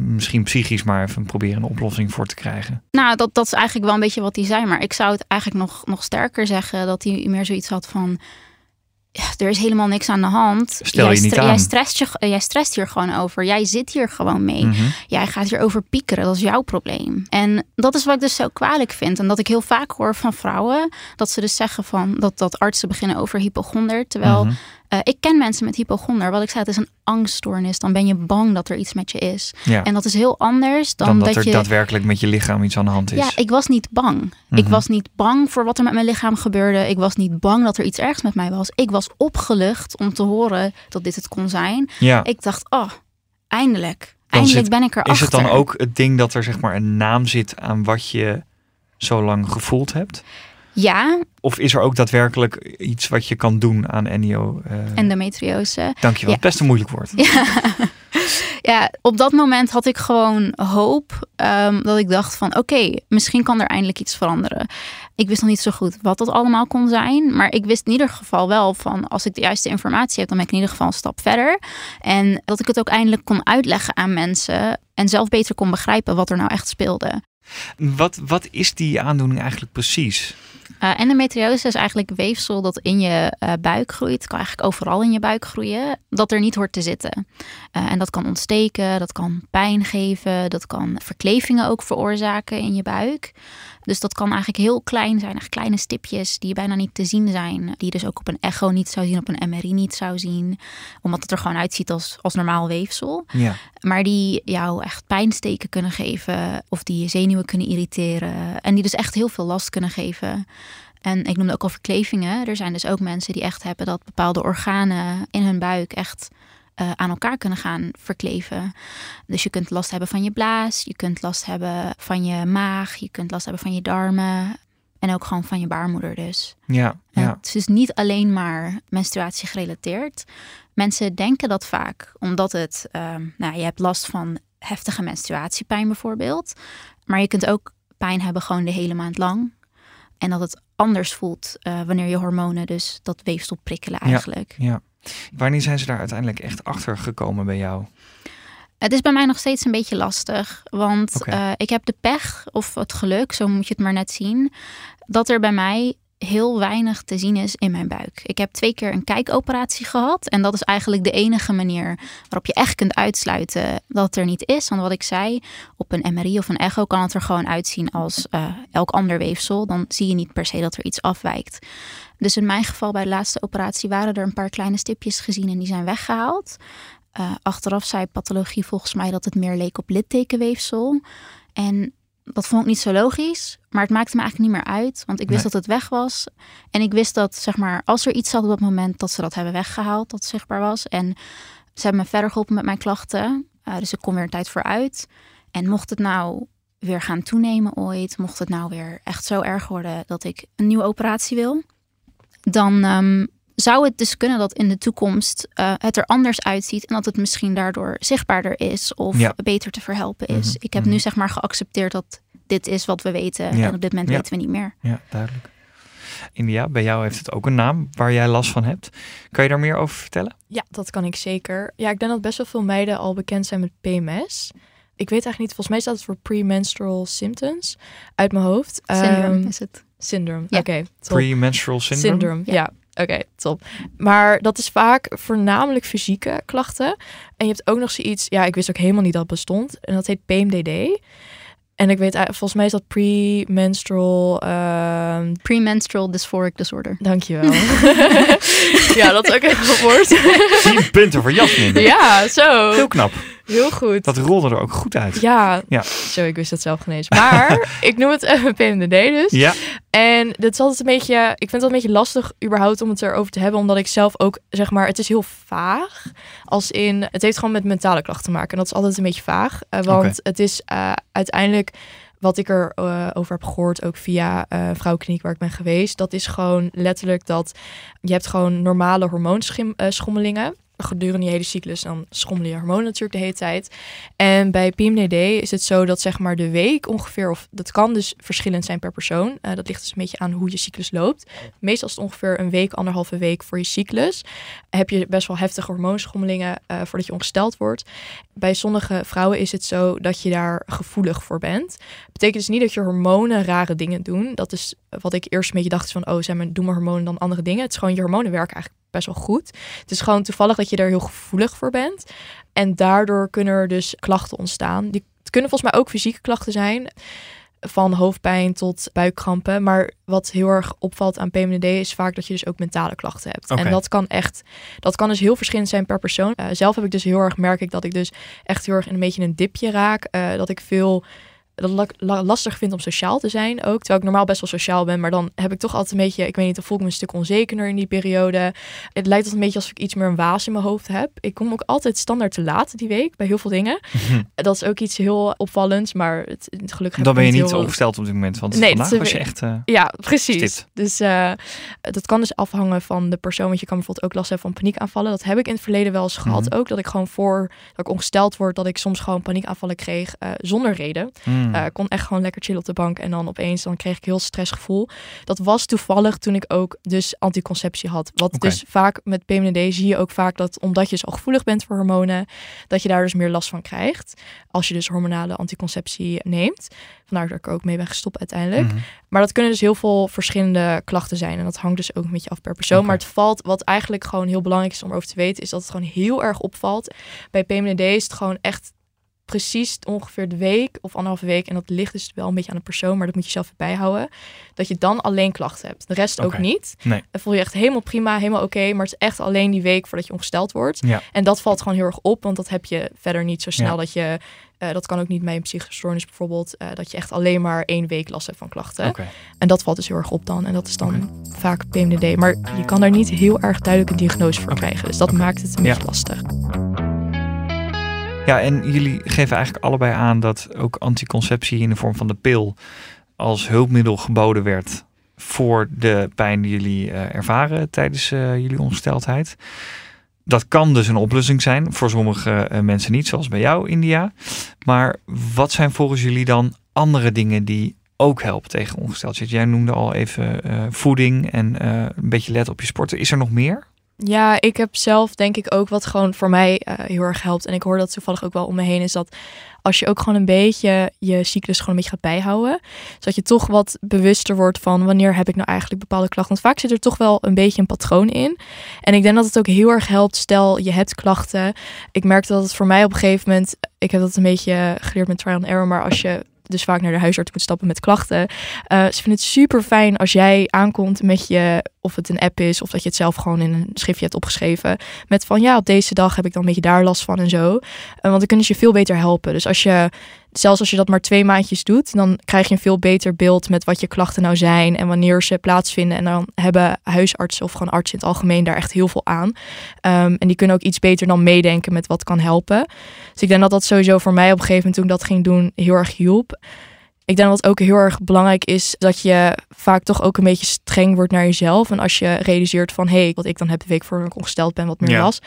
misschien psychisch maar even proberen een oplossing voor te krijgen. Nou, dat, dat is eigenlijk wel een beetje wat hij zei. Maar ik zou het eigenlijk nog, nog sterker zeggen dat hij meer zoiets had van. Er is helemaal niks aan de hand. Stel jij, je niet aan. Jij stresst, je, jij stresst hier gewoon over. Jij zit hier gewoon mee. Mhm. Jij gaat hierover piekeren. Dat is jouw probleem. En dat is wat ik dus zo kwalijk vind. En dat ik heel vaak hoor van vrouwen. Dat ze dus zeggen van dat, dat artsen beginnen over hypochonder. Terwijl Mhm. Eh, ik ken mensen met hypochonder. Wat ik zei, het is een angststoornis. Dan ben je bang dat er iets met je is. Ja. En dat is heel anders dan, dan dat, er je... daadwerkelijk met je lichaam iets aan de hand is. Ja, ik was niet bang. Ik Mhm. was niet bang voor wat er met mijn lichaam gebeurde. Ik was niet bang dat er iets ergs met mij was. Ik was opgelucht om te horen dat dit het kon zijn. Ja. Ik dacht, oh, eindelijk. Dan Eindelijk zit- ben ik erachter. Is het dan ook het ding dat er zeg maar een naam zit aan wat je zo lang gevoeld hebt? Ja, Of is er ook daadwerkelijk iets wat je kan doen aan ennio? eh endometriose. Dankjewel, ja. best een moeilijk woord. Ja, op dat moment had ik gewoon hoop ehm, dat ik dacht van oké, misschien kan er eindelijk iets veranderen. Ik wist nog niet zo goed wat dat allemaal kon zijn, maar ik wist in ieder geval wel van als ik de juiste informatie heb, dan ben ik in ieder geval een stap verder. En dat ik het ook eindelijk kon uitleggen aan mensen en zelf beter kon begrijpen wat er nou echt speelde. Wat, wat is die aandoening eigenlijk precies? Uh, endometriose is eigenlijk weefsel dat in je uh, buik groeit. Het kan eigenlijk overal in je buik groeien. Dat er niet hoort te zitten. Uh, en dat kan ontsteken, dat kan pijn geven, dat kan verklevingen ook veroorzaken in je buik. Dus dat kan eigenlijk heel klein zijn, echt kleine stipjes die bijna niet te zien zijn. Die je dus ook op een echo niet zou zien, op een MRI niet zou zien. Omdat het er gewoon uitziet als, als normaal weefsel. Ja. Maar die jou echt pijnsteken kunnen geven of die je zenuwen kunnen irriteren. En die dus echt heel veel last kunnen geven. En ik noemde ook al verklevingen. Er zijn dus ook mensen die echt hebben dat bepaalde organen in hun buik echt uh, aan elkaar kunnen gaan verkleven. Dus je kunt last hebben van je blaas, je kunt last hebben van je maag, je kunt last hebben van je darmen. En ook gewoon van je baarmoeder dus. Ja, ja. Het is dus niet alleen maar menstruatie gerelateerd. Mensen denken dat vaak omdat het, um, nou, je hebt last van heftige menstruatiepijn bijvoorbeeld. Maar je kunt ook pijn hebben gewoon de hele maand lang. En dat het anders voelt uh, wanneer je hormonen dus dat weefsel prikkelen eigenlijk. Ja, ja. Wanneer zijn ze daar uiteindelijk echt achter gekomen bij jou? Het is bij mij nog steeds een beetje lastig. Want uh, ik heb de pech of het geluk, zo moet je het maar net zien, dat er bij mij heel weinig te zien is in mijn buik. Ik heb twee keer een kijkoperatie gehad. En dat is eigenlijk de enige manier waarop je echt kunt uitsluiten dat er niet is. Want wat ik zei, op een MRI of een echo kan het er gewoon uitzien als uh, elk ander weefsel. Dan zie je niet per se dat er iets afwijkt. Dus in mijn geval bij de laatste operatie waren er een paar kleine stipjes gezien en die zijn weggehaald. Uh, achteraf zei pathologie volgens mij dat het meer leek op littekenweefsel. En dat vond ik niet zo logisch, maar het maakte me eigenlijk niet meer uit, want ik wist Nee. dat het weg was. En ik wist dat, zeg maar, als er iets zat op dat moment, dat ze dat hebben weggehaald, dat zichtbaar was. En ze hebben me verder geholpen met mijn klachten, Uh, dus ik kom weer een tijd vooruit. En mocht het nou weer gaan toenemen ooit, mocht het nou weer echt zo erg worden dat ik een nieuwe operatie wil, dan ehm, zou het dus kunnen dat in de toekomst uh, het er anders uitziet en dat het misschien daardoor zichtbaarder is of Ja. beter te verhelpen is. Mhm, Ik heb mhm. nu zeg maar geaccepteerd dat dit is wat we weten Ja, en op dit moment ja. weten we niet meer. Ja, duidelijk. India, bij jou heeft het ook een naam waar jij last van hebt. Kan je daar meer over vertellen? Ja, dat kan ik zeker. Ja, ik denk dat best wel veel meiden al bekend zijn met PMS. Ik weet eigenlijk niet, volgens mij staat het voor premenstrual symptoms uit mijn hoofd. Syndrome Ehm, is het. syndrome, Ja. oké. Premenstrual syndrome? Syndrome, Ja. Oké, top. Maar dat is vaak voornamelijk fysieke klachten. En je hebt ook nog zoiets, ja, ik wist ook helemaal niet dat het bestond. En dat heet PMDD. En ik weet, eigenlijk- volgens mij is dat premenstrual... ehm Premenstrual dysphoric disorder. dankjewel. ja, dat is ook echt een woord. 10 punten voor Jasmin. ja, zo. Heel knap. Heel goed. Dat rolde er ook goed uit. Ja, Ja. zo, ik wist het zelf geen eens. Maar ik noem het even PMDD dus. Ja, En dat is altijd een beetje, ik vind het een beetje lastig überhaupt om het erover te hebben, omdat ik zelf ook, zeg maar, het is heel vaag. Als in, het heeft gewoon met mentale klachten te maken. En dat is altijd een beetje vaag. eh, want het is eh, uiteindelijk, wat ik er eh, over heb gehoord, ook via eh vrouwenkliniek waar ik ben geweest, dat is gewoon letterlijk dat je hebt gewoon normale hormoonschommelingen. Gedurende je hele cyclus, dan schommelen je hormonen natuurlijk de hele tijd. En bij PMDD is het zo dat zeg maar de week ongeveer, of dat kan dus verschillend zijn per persoon. Eh, dat ligt dus een beetje aan hoe je cyclus loopt. Meestal is het ongeveer een week, anderhalve week voor je cyclus. Heb je best wel heftige hormoonschommelingen eh, voordat je ongesteld wordt. Bij sommige vrouwen is het zo dat je daar gevoelig voor bent. Betekent dus niet dat je hormonen rare dingen doen. Dat is wat ik eerst een beetje dacht van, oh, zijn mijn, doen mijn hormonen dan andere dingen? Het is gewoon, je hormonen werken eigenlijk best wel goed. Het is gewoon toevallig dat je er heel gevoelig voor bent. En daardoor kunnen er dus klachten ontstaan. Die, het kunnen volgens mij ook fysieke klachten zijn. Van hoofdpijn tot buikkrampen. Maar wat heel erg opvalt aan PMDD is vaak dat je dus ook mentale klachten hebt. En dat kan echt, dat kan dus heel verschillend zijn per persoon. Eh, zelf heb ik dus heel erg, merk ik dat ik dus echt heel erg in een beetje een dipje raak. Eh, dat ik veel dat la- la- lastig vind om sociaal te zijn ook. Terwijl ik normaal best wel sociaal ben. Maar dan heb ik toch altijd een beetje, ik weet niet, dan voel ik me een stuk onzekerder in die periode. Het lijkt altijd een beetje alsof ik iets meer een waas in mijn hoofd heb. Ik kom ook altijd standaard te laat die week bij heel veel dingen. Dat is ook iets heel opvallends. Maar het, gelukkig heb dan ik ben je niet ongesteld op dit moment. Want Nee, vandaag was je echt... eh, ja, precies. Stipt. Dus eh, dat kan dus afhangen van de persoon. Want je kan bijvoorbeeld ook last hebben van paniekaanvallen. Dat heb ik in het verleden wel eens gehad Mhm. ook. Dat ik gewoon voor dat ik ongesteld word, dat ik soms gewoon paniekaanvallen kreeg eh, zonder reden. hmm. Mm. Eh, kon echt gewoon lekker chillen op de bank. En dan opeens dan kreeg ik heel stressgevoel. Dat was toevallig toen ik ook dus anticonceptie had. Wat dus vaak met PMDD zie je ook vaak dat omdat je dus al gevoelig bent voor hormonen, dat je daar dus meer last van krijgt. Als je dus hormonale anticonceptie neemt. Vandaar dat ik er ook mee ben gestopt uiteindelijk. Mhm. Maar dat kunnen dus heel veel verschillende klachten zijn. En dat hangt dus ook een beetje af per persoon. Maar het valt, wat eigenlijk gewoon heel belangrijk is om over te weten, is dat het gewoon heel erg opvalt. Bij PMDD is het gewoon echt precies ongeveer de week of anderhalve week. En dat ligt dus wel een beetje aan de persoon, maar dat moet je zelf erbij houden. Dat je dan alleen klachten hebt. De rest ook niet. Nee. Dan voel je echt helemaal prima, helemaal oké. maar het is echt alleen die week voordat je ongesteld wordt. Ja. En dat valt gewoon heel erg op, want dat heb je verder niet zo snel Ja. dat je... eh, dat kan ook niet bij een psychische stoornis bijvoorbeeld. eh, dat je echt alleen maar één week last hebt van klachten. En dat valt dus heel erg op dan. En dat is dan vaak PMDD. Maar je kan daar niet heel erg duidelijk een diagnose voor krijgen. Dus dat maakt het een Ja. lastig. Ja, en jullie geven eigenlijk allebei aan dat ook anticonceptie in de vorm van de pil als hulpmiddel geboden werd voor de pijn die jullie eh, ervaren tijdens eh, jullie ongesteldheid. Dat kan dus een oplossing zijn, voor sommige eh, mensen niet, zoals bij jou, India. Maar wat zijn volgens jullie dan andere dingen die ook helpen tegen ongesteldheid? Jij noemde al even voeding en een beetje let op je sporten. Is er nog meer? Ja, ik heb zelf denk ik ook wat gewoon voor mij eh, heel erg helpt. En ik hoor dat toevallig ook wel om me heen. Is dat als je ook gewoon een beetje je cyclus gewoon een beetje gaat bijhouden. Zodat je toch wat bewuster wordt van wanneer heb ik nou eigenlijk bepaalde klachten. Want vaak zit er toch wel een beetje een patroon in. En ik denk dat het ook heel erg helpt. Stel je hebt klachten. Ik merkte dat het voor mij op een gegeven moment. Ik heb dat een beetje geleerd met trial and error. Maar als je dus vaak naar de huisarts moet stappen met klachten. Eh, ze vinden het super fijn als jij aankomt met je, of het een app is, of dat je het zelf gewoon in een schriftje hebt opgeschreven. Met van ja, op deze dag heb ik dan een beetje daar last van en zo. Eh, want dan kunnen ze je veel beter helpen. Dus als je, zelfs als je dat maar twee maandjes doet, dan krijg je een veel beter beeld met wat je klachten nou zijn en wanneer ze plaatsvinden. En dan hebben huisartsen of gewoon artsen in het algemeen daar echt heel veel aan. Ehm, en die kunnen ook iets beter dan meedenken met wat kan helpen. Dus ik denk dat dat sowieso voor mij op een gegeven moment toen ik dat ging doen heel erg hielp. Ik denk dat het ook heel erg belangrijk is dat je vaak toch ook een beetje streng wordt naar jezelf. En als je realiseert van hé, hey, wat ik dan heb de week voor ik ongesteld ben, wat meer Ja. was.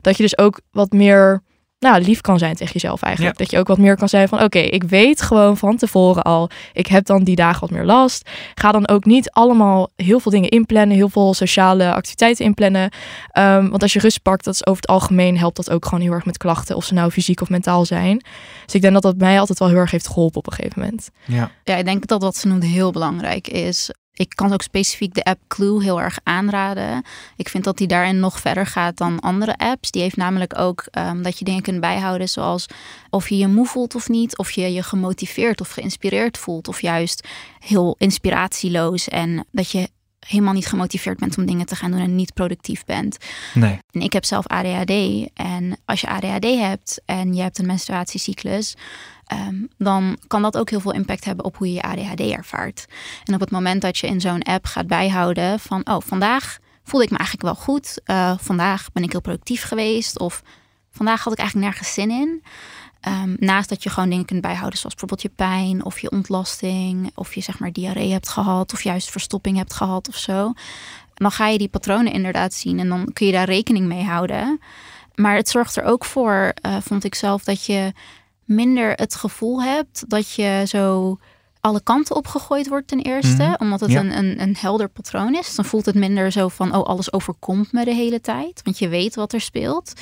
Dat je dus ook wat meer nou, lief kan zijn tegen jezelf eigenlijk. Ja. Dat je ook wat meer kan zijn van oké, ik weet gewoon van tevoren al. Ik heb dan die dagen wat meer last. Ga dan ook niet allemaal heel veel dingen inplannen. Heel veel sociale activiteiten inplannen. Ehm, want als je rust pakt, dat is over het algemeen helpt dat ook gewoon heel erg met klachten. Of ze nou fysiek of mentaal zijn. Dus ik denk dat dat mij altijd wel heel erg heeft geholpen op een gegeven moment. Ja. Ja, ik denk dat wat ze noemt heel belangrijk is. Ik kan ook specifiek de app Clue heel erg aanraden. Ik vind dat die daarin nog verder gaat dan andere apps. Die heeft namelijk ook ehm, dat je dingen kunt bijhouden zoals of je je moe voelt of niet. Of je je gemotiveerd of geïnspireerd voelt. Of juist heel inspiratieloos. En dat je helemaal niet gemotiveerd bent om dingen te gaan doen en niet productief bent. Nee. En ik heb zelf ADHD. En als je ADHD hebt en je hebt een menstruatiecyclus, ehm, dan kan dat ook heel veel impact hebben op hoe je je ADHD ervaart. En op het moment dat je in zo'n app gaat bijhouden van, oh, vandaag voelde ik me eigenlijk wel goed. Eh, vandaag ben ik heel productief geweest. Of vandaag had ik eigenlijk nergens zin in. Ehm, naast dat je gewoon dingen kunt bijhouden, zoals bijvoorbeeld je pijn of je ontlasting, of je zeg maar diarree hebt gehad, of juist verstopping hebt gehad of zo. Dan ga je die patronen inderdaad zien en dan kun je daar rekening mee houden. Maar het zorgt er ook voor, eh, vond ik zelf, dat je minder het gevoel hebt dat je zo alle kanten opgegooid wordt ten eerste. Mhm. Omdat het Ja. een, een, een helder patroon is. Dan voelt het minder zo van, oh, alles overkomt me de hele tijd. Want je weet wat er speelt.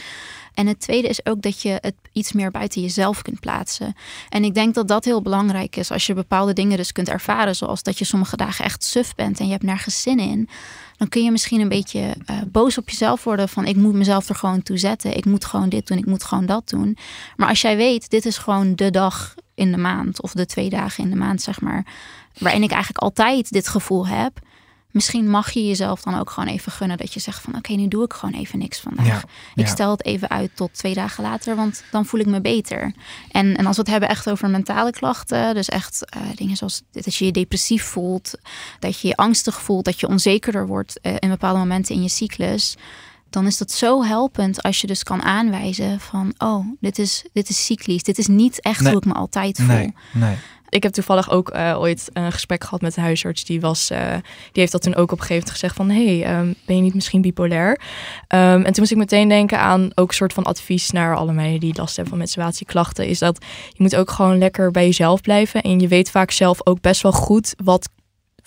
En het tweede is ook dat je het iets meer buiten jezelf kunt plaatsen. En ik denk dat dat heel belangrijk is. Als je bepaalde dingen dus kunt ervaren. Zoals dat je sommige dagen echt suf bent en je hebt nergens zin in. Dan kun je misschien een beetje eh, boos op jezelf worden. Van ik moet mezelf er gewoon toe zetten. Ik moet gewoon dit doen. Ik moet gewoon dat doen. Maar als jij weet, dit is gewoon de dag in de maand. Of de twee dagen in de maand, zeg maar. Waarin ik eigenlijk altijd dit gevoel heb. Misschien mag je jezelf dan ook gewoon even gunnen dat je zegt van oké, nu doe ik gewoon even niks vandaag. Ja, Ik ja. stel het even uit tot twee dagen later, want dan voel ik me beter. En, en als we het hebben echt over mentale klachten, dus echt eh, dingen zoals dat je je depressief voelt, dat je je angstig voelt, dat je onzekerder wordt eh, in bepaalde momenten in je cyclus, dan is dat zo helpend als je dus kan aanwijzen van oh, dit is, dit is cyclisch, dit is niet echt Nee. hoe ik me altijd voel. Nee, nee. Ik heb toevallig ook eh, ooit een gesprek gehad met een huisarts. Die, was, uh, die heeft dat toen ook op een gegeven moment gezegd van... hey, um, ben je niet misschien bipolair? Um, en toen moest ik meteen denken aan ook een soort van advies naar alle meiden die last hebben van menstruatieklachten. Is dat je moet ook gewoon lekker bij jezelf blijven. En je weet vaak zelf ook best wel goed wat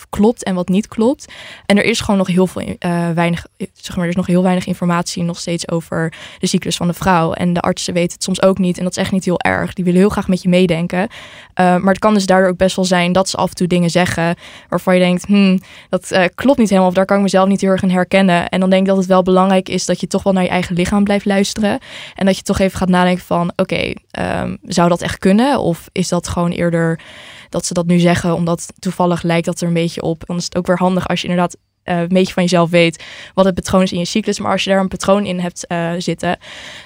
klopt en wat niet klopt. En er is gewoon nog heel veel uh, weinig, zeg maar, er is nog heel weinig informatie nog steeds over de cyclus van de vrouw. En de artsen weten het soms ook niet. En dat is echt niet heel erg. Die willen heel graag met je meedenken. Uh, maar het kan dus daardoor ook best wel zijn dat ze af en toe dingen zeggen waarvan je denkt, hmm, dat uh, klopt niet helemaal. Of daar kan ik mezelf niet heel erg in herkennen. En dan denk ik dat het wel belangrijk is dat je toch wel naar je eigen lichaam blijft luisteren. En dat je toch even gaat nadenken van, oké, um, zou dat echt kunnen? Of is dat gewoon eerder dat ze dat nu zeggen, omdat toevallig lijkt dat er een beetje op. Dan is het ook weer handig als je inderdaad uh, een beetje van jezelf weet wat het patroon is in je cyclus. Maar als je daar een patroon in hebt uh, zitten,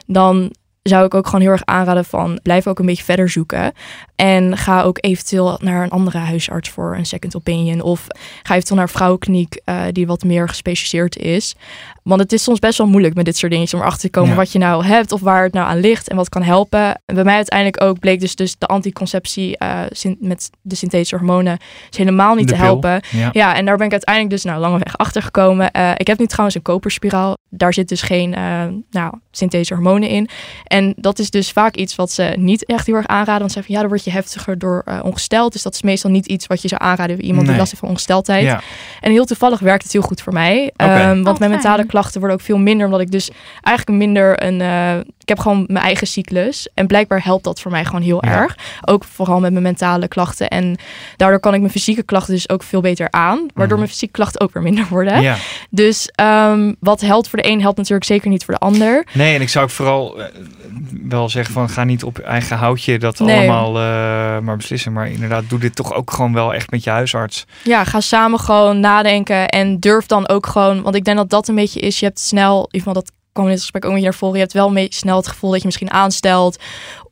dan zou ik ook gewoon heel erg aanraden van blijf ook een beetje verder zoeken. En ga ook eventueel naar een andere huisarts voor een second opinion. Of ga eventueel naar een vrouwenkliniek uh, die wat meer gespecialiseerd is. Want het is soms best wel moeilijk met dit soort dingen om erachter te komen ja. wat je nou hebt of waar het nou aan ligt en wat kan helpen. En bij mij uiteindelijk ook bleek dus, dus de anticonceptie uh, met de synthetische hormonen is helemaal niet De te pil, helpen. ja. Ja, en daar ben ik uiteindelijk dus nou lange weg achter gekomen. Uh, ik heb nu trouwens een koperspiraal. Daar zit dus geen uh, nou, synthetische hormonen in. En dat is dus vaak iets wat ze niet echt heel erg aanraden. Want ze zeggen van ja, dan word je heftiger door uh, ongesteld. Dus dat is meestal niet iets wat je zou aanraden bij iemand Nee. die last heeft van ongesteldheid. Ja. En heel toevallig werkt het heel goed voor mij. Ehm, want Oh, mijn fijn. mentale klachten worden ook veel minder. Omdat ik dus eigenlijk minder een... ik heb gewoon mijn eigen cyclus. En blijkbaar helpt dat voor mij gewoon heel Ja. erg. Ook vooral met mijn mentale klachten. En daardoor kan ik mijn fysieke klachten dus ook veel beter aan. Waardoor Mhm. mijn fysieke klachten ook weer minder worden. Ja. Dus ehm, wat helpt voor de een, helpt natuurlijk zeker niet voor de ander. Nee, en ik zou ook vooral eh, wel zeggen van ga niet op je eigen houtje dat Nee. allemaal eh, maar beslissen. Maar inderdaad, doe dit toch ook gewoon wel echt met je huisarts. Ja, ga samen gewoon nadenken. En durf dan ook gewoon. Want ik denk dat dat een beetje is. Je hebt snel, in ieder geval dat kwam in het gesprek ook met je naar voren. Je hebt wel een beetje snel het gevoel dat je misschien aanstelt.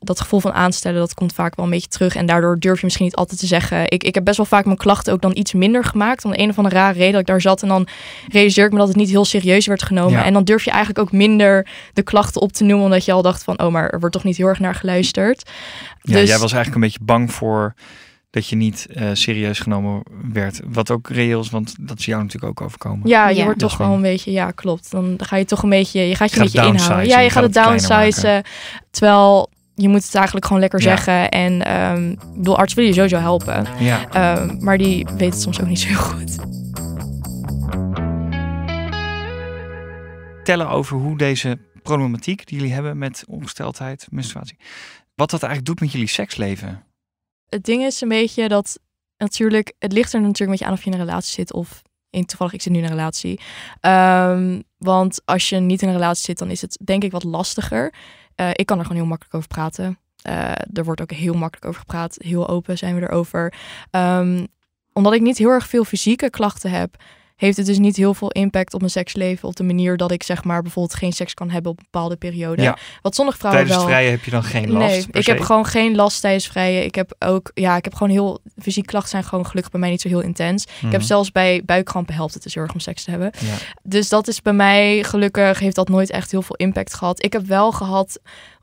Dat gevoel van aanstellen, dat komt vaak wel een beetje terug. En daardoor durf je misschien niet altijd te zeggen. Ik, ik heb best wel vaak mijn klachten ook dan iets minder gemaakt. Om een of andere rare reden dat ik daar zat. En dan realiseer ik me dat het niet heel serieus werd genomen. Ja. En dan durf je eigenlijk ook minder de klachten op te noemen. Omdat je al dacht van, oh, maar er wordt toch niet heel erg naar geluisterd. Ja, Dus- jij was eigenlijk een beetje bang voor dat je niet eh, serieus genomen werd. Wat ook reëel is, want dat is jou natuurlijk ook overkomen. Ja, je Ja. wordt toch wel een beetje, ja, klopt. Dan ga je toch een beetje, je gaat je Gaat een beetje inhouden. Ja, je je gaat het gaat het kleiner downsizen. Terwijl je moet het eigenlijk gewoon lekker Ja. zeggen. En ehm ik bedoel, arts wil je sowieso helpen. Ja. Ehm, maar die weet het soms ook niet zo heel goed. Vertellen over hoe deze problematiek die jullie hebben met ongesteldheid, menstruatie, wat dat eigenlijk doet met jullie seksleven. Het ding is een beetje dat natuurlijk, het ligt er natuurlijk met je aan of je in een relatie zit of in toevallig, ik zit nu in een relatie. Ehm, want als je niet in een relatie zit, dan is het denk ik wat lastiger. Eh, ik kan er gewoon heel makkelijk over praten. Eh, er wordt ook heel makkelijk over gepraat. Heel open zijn we erover. Ehm, omdat ik niet heel erg veel fysieke klachten heb, heeft het dus niet heel veel impact op mijn seksleven. Op de manier dat ik zeg maar bijvoorbeeld geen seks kan hebben op een bepaalde periode. Ja. Wat sommige vrouwen Tijdens wel. vrije heb je dan geen last. Nee, ik heb gewoon geen last tijdens vrije. Ik heb ook, ja, ik heb gewoon heel, fysiek klachten zijn gewoon gelukkig bij mij niet zo heel intens. Ik heb Mhm. zelfs bij buikkrampen helpt het dus heel erg om seks te hebben. Ja. Dus dat is bij mij, gelukkig heeft dat nooit echt heel veel impact gehad. Ik heb wel gehad,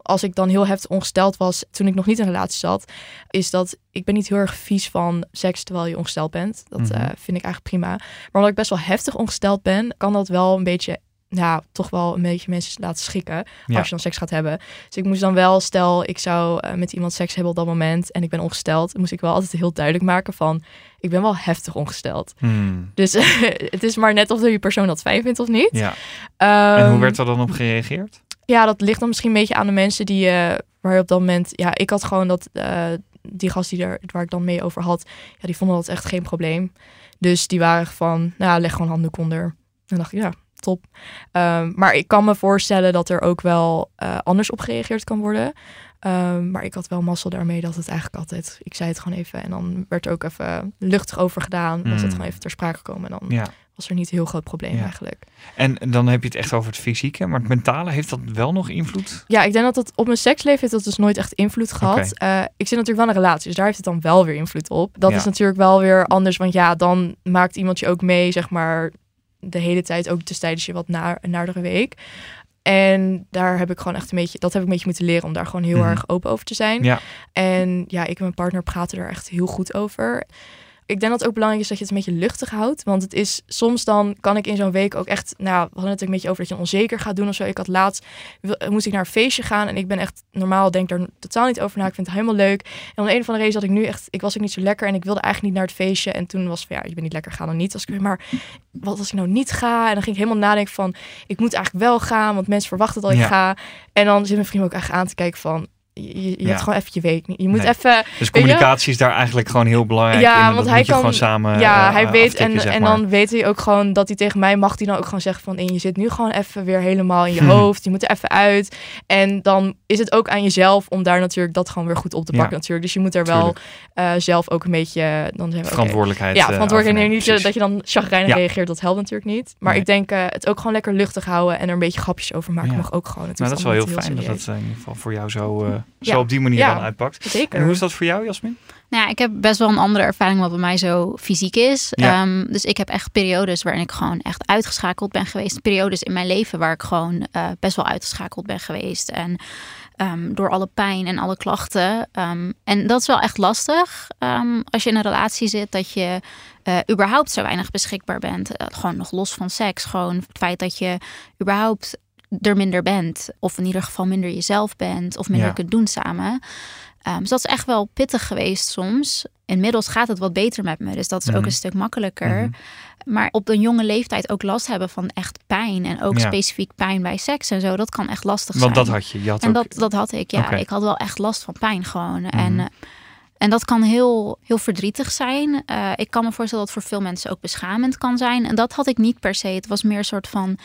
als ik dan heel heftig ongesteld was, toen ik nog niet in een relatie zat, is dat ik ben niet heel erg vies van seks terwijl je ongesteld bent. Dat Mhm. eh, vind ik eigenlijk prima. Maar omdat ik best wel heftig ongesteld ben, kan dat wel een beetje, ja, toch wel een beetje mensen laten schrikken Ja. als je dan seks gaat hebben. Dus ik moest dan wel, stel ik zou eh, met iemand seks hebben op dat moment en ik ben ongesteld, moest ik wel altijd heel duidelijk maken van, ik ben wel heftig ongesteld. Hmm. Dus het is maar net of die persoon dat fijn vindt of niet. Ja. En hoe Ehm, werd er dan op gereageerd? Ja, dat ligt dan misschien een beetje aan de mensen die, eh waar je op dat moment... Ja, ik had gewoon dat, eh, die gast die er, waar ik dan mee over had, ja, die vonden dat echt geen probleem. Dus die waren van, nou, leg gewoon handdoek onder. En dacht ik, ja, top. Ehm, maar ik kan me voorstellen dat er ook wel eh, anders op gereageerd kan worden. Ehm, maar ik had wel mazzel daarmee dat het eigenlijk altijd... Ik zei het gewoon even en dan werd er ook even luchtig over gedaan. Was Mm. het gewoon even ter sprake gekomen. En dan Ja. Was er niet een heel groot probleem Ja. eigenlijk. En dan heb je het echt over het fysieke, maar het mentale heeft dat wel nog invloed? Ja, ik denk dat het op mijn seksleven heeft dat dus nooit echt invloed gehad. Eh, ik zit natuurlijk wel in een relatie, dus daar heeft het dan wel weer invloed op. Dat Ja. is natuurlijk wel weer anders, want ja, dan maakt iemand je ook mee, zeg maar, de hele tijd, ook dus tijdens je wat naar, naardere week. En daar heb ik gewoon echt een beetje, dat heb ik een beetje moeten leren om daar gewoon heel Mhm. erg open over te zijn. Ja. En ja, ik en mijn partner praten er echt heel goed over. Ik denk dat het ook belangrijk is dat je het een beetje luchtig houdt. Want het is soms dan kan ik in zo'n week ook echt. Nou, we hadden het een beetje over dat je onzeker gaat doen of zo. Ik had laatst moest ik naar een feestje gaan. En ik ben echt normaal denk daar totaal niet over na. Ik vind het helemaal leuk. En om de een of andere reden had ik nu echt. Ik was ook niet zo lekker. En ik wilde eigenlijk niet naar het feestje. En toen was van ja, je bent niet lekker, ga dan niet. Als ik maar wat als ik nou niet ga? En dan ging ik helemaal nadenken van ik moet eigenlijk wel gaan. Want mensen verwachten dat ik Ja. ga. En dan zit mijn vriend ook echt aan te kijken van. Je, je, Ja. hebt gewoon even je week niet. Je moet Nee. even Dus communicatie is daar eigenlijk gewoon heel belangrijk in. Ja, want hij kan- gewoon samen ja, eh, hij weet aftikken, en, zeg en dan weet hij ook gewoon dat hij tegen mij mag hij dan ook gewoon zeggen van, "En je zit nu gewoon even weer helemaal in je Hmm. hoofd, je moet er even uit. En dan is het ook aan jezelf om daar natuurlijk dat gewoon weer goed op te Ja. pakken natuurlijk. Dus je moet er wel eh, zelf ook een beetje dan zeggen, verantwoordelijkheid. ja, eh, verantwoordelijkheid afnemen, Niet eh, dat je dan chagrijnig Ja. reageert, dat helpt natuurlijk niet. Maar Nee. ik denk eh, het ook gewoon lekker luchtig houden en er een beetje grapjes over maken mag ook gewoon. Het Nou, dat is wel heel fijn dat dat eh, in ieder geval voor jou zo, eh, Ja. zo op die manier Ja. dan uitpakt. Zeker. En hoe is dat voor jou, Jasmin? Nou ja, ik heb best wel een andere ervaring wat bij mij zo fysiek is. Ja. Ehm, dus ik heb echt periodes waarin ik gewoon echt uitgeschakeld ben geweest. Periodes in mijn leven waar ik gewoon eh, best wel uitgeschakeld ben geweest. En ehm, door alle pijn en alle klachten. Ehm, en dat is wel echt lastig ehm, als je in een relatie zit dat je eh, überhaupt zo weinig beschikbaar bent. Eh, gewoon nog los van seks. Gewoon het feit dat je überhaupt er minder bent. Of in ieder geval minder jezelf bent. Of minder Ja. kunt doen samen. Ehm, dus dat is echt wel pittig geweest soms. Inmiddels gaat het wat beter met me. Dus dat is Mhm. ook een stuk makkelijker. Mhm. Maar op een jonge leeftijd ook last hebben van echt pijn. En ook Ja. specifiek pijn bij seks en zo. Dat kan echt lastig Want dat zijn. had je. je had En ook, dat, dat had ik, ja. Ik had wel echt last van pijn gewoon. Mhm. En, eh, en dat kan heel, heel verdrietig zijn. Eh, ik kan me voorstellen dat het voor veel mensen ook beschamend kan zijn. En dat had ik niet per se. Het was meer een soort van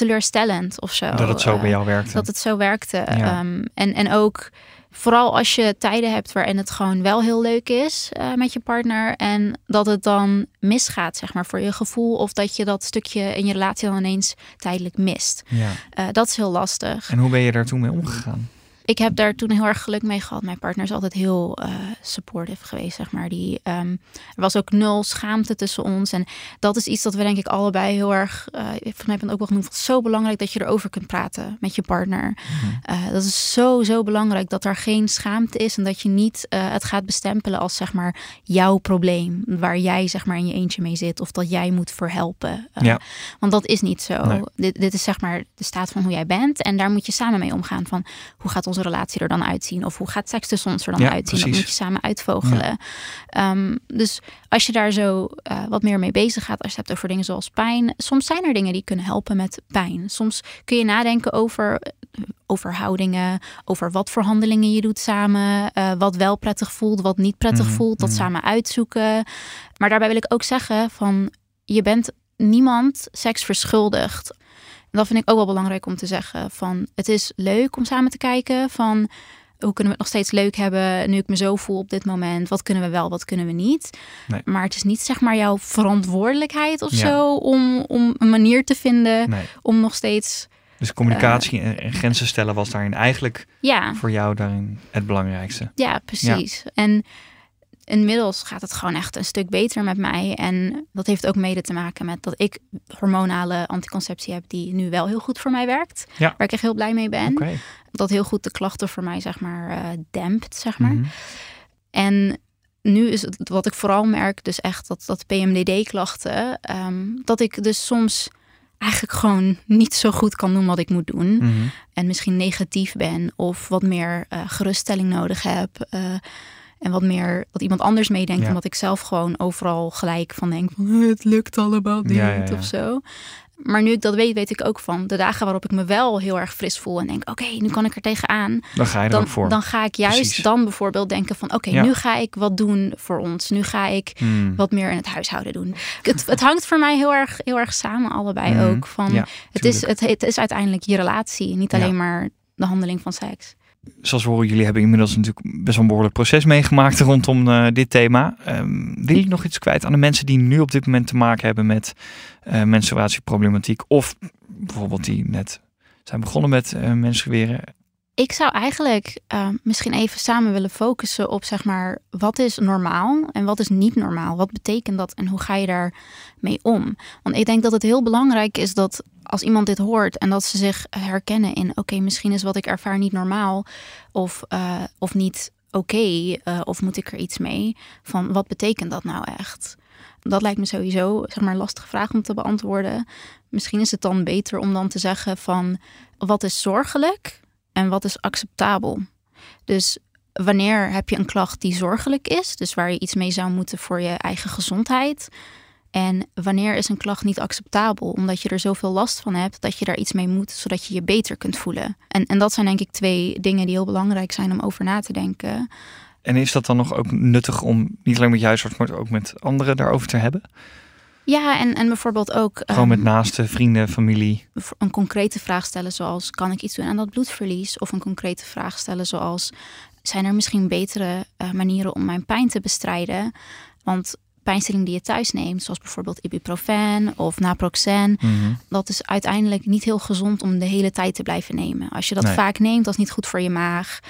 teleurstellend of zo. dat het zo Eh, bij jou werkte. dat het zo werkte. Ja. Ehm, en, en ook vooral als je tijden hebt waarin het gewoon wel heel leuk is eh, met je partner. En dat het dan misgaat, zeg maar, voor je gevoel. Of dat je dat stukje in je relatie dan ineens tijdelijk mist. ja. Eh, dat is heel lastig. En hoe ben je daar toen mee omgegaan? Ik heb daar toen heel erg geluk mee gehad. Mijn partner is altijd heel eh, supportive geweest, zeg maar. Die, ehm, er was ook nul schaamte tussen ons. En dat is iets dat we denk ik allebei heel erg... volgens mij het ook wel genoemd. Het is zo belangrijk dat je erover kunt praten met je partner. Mhm. Eh, dat is zo, zo belangrijk dat er geen schaamte is. En dat je niet het gaat bestempelen als zeg maar jouw probleem. Waar jij zeg maar in je eentje mee zit. Of dat jij moet verhelpen. Ja. Want dat is niet zo. Nee. Dit, dit is zeg maar de staat van hoe jij bent. En daar moet je samen mee omgaan. Van hoe gaat onze relatie er dan uitzien? Of hoe gaat seks tussen ons er dan Ja, uitzien? precies. Dat moet je samen uitvogelen. Ehm, dus als je daar zo eh, wat meer mee bezig gaat. Als je het hebt over dingen zoals pijn. Soms zijn er dingen die kunnen helpen met pijn. Soms kun je nadenken over eh, over houdingen, over wat voor handelingen je doet samen, eh, wat wel prettig voelt, wat niet prettig Mhm, voelt, dat mhm. samen uitzoeken. Maar daarbij wil ik ook zeggen van je bent niemand seks verschuldigd. En dat vind ik ook wel belangrijk om te zeggen. Van het is leuk om samen te kijken van hoe kunnen we het nog steeds leuk hebben nu ik me zo voel op dit moment. Wat kunnen we wel, wat kunnen we niet. Nee. Maar het is niet zeg maar jouw verantwoordelijkheid of Ja. zo om, om een manier te vinden Nee. om nog steeds Dus communicatie en, en grenzen stellen was daarin eigenlijk ja, voor jou daarin het belangrijkste. Ja, precies. En inmiddels gaat het gewoon echt een stuk beter met mij. En dat heeft ook mede te maken met dat ik hormonale anticonceptie heb die nu wel heel goed voor mij werkt. Ja. Waar ik echt heel blij mee ben. Dat heel goed de klachten voor mij, zeg maar, eh, dempt, zeg maar. Mhm. En nu is het wat ik vooral merk, dus echt dat, dat PMDD-klachten, ehm, dat ik dus soms eigenlijk gewoon niet zo goed kan doen wat ik moet doen Mhm. en misschien negatief ben of wat meer eh, geruststelling nodig heb. eh, en wat meer dat iemand anders meedenkt, omdat ik zelf gewoon overal gelijk van denk van "Eh, het lukt allemaal niet of zo. Maar nu ik dat weet, weet ik ook van de dagen waarop ik me wel heel erg fris voel en denk, oké, nu kan ik er tegenaan. Dan ga je Dan, voor. dan ga ik juist Precies. dan bijvoorbeeld denken van, oké, Ja. nu ga ik wat doen voor ons. Nu ga ik Hmm. wat meer in het huishouden doen. Het, het hangt voor mij heel erg, heel erg samen, allebei Mhm. ook. Van, Ja, het, is, het, het is uiteindelijk je relatie, niet Ja. alleen maar de handeling van seks. Zoals we horen, jullie hebben inmiddels natuurlijk best wel een behoorlijk proces meegemaakt rondom eh, dit thema. Ehm, wil je nog iets kwijt aan de mensen die nu op dit moment te maken hebben met eh, menstruatieproblematiek? Of bijvoorbeeld die net zijn begonnen met eh menstrueren. Ik zou eigenlijk uh, misschien even samen willen focussen op zeg maar wat is normaal en wat is niet normaal. Wat betekent dat en hoe ga je daar mee om? Want ik denk dat het heel belangrijk is dat als iemand dit hoort en dat ze zich herkennen in oké, misschien is wat ik ervaar niet normaal of, uh, of niet oké uh, of moet ik er iets mee? Van wat betekent dat nou echt? Dat lijkt me sowieso zeg maar, lastige vraag om te beantwoorden. Misschien is het dan beter om dan te zeggen van wat is zorgelijk en wat is acceptabel. Dus wanneer heb je een klacht die zorgelijk is, dus waar je iets mee zou moeten voor je eigen gezondheid. En wanneer is een klacht niet acceptabel, omdat je er zoveel last van hebt dat je daar iets mee moet, zodat je je beter kunt voelen. En, en dat zijn denk ik twee dingen die heel belangrijk zijn om over na te denken. En is dat dan nog ook nuttig om niet alleen met je huisarts, maar ook met anderen daarover te hebben? Ja, en, en bijvoorbeeld ook. Gewoon met ehm, naaste vrienden, familie. Een concrete vraag stellen, zoals: kan ik iets doen aan dat bloedverlies? Of een concrete vraag stellen, zoals: zijn er misschien betere uh, manieren om mijn pijn te bestrijden? Want pijnstilling die je thuis neemt, zoals bijvoorbeeld ibuprofen of naproxen, mm dat is uiteindelijk niet heel gezond om de hele tijd te blijven nemen. Als je dat vaak neemt, dat is niet goed voor je maag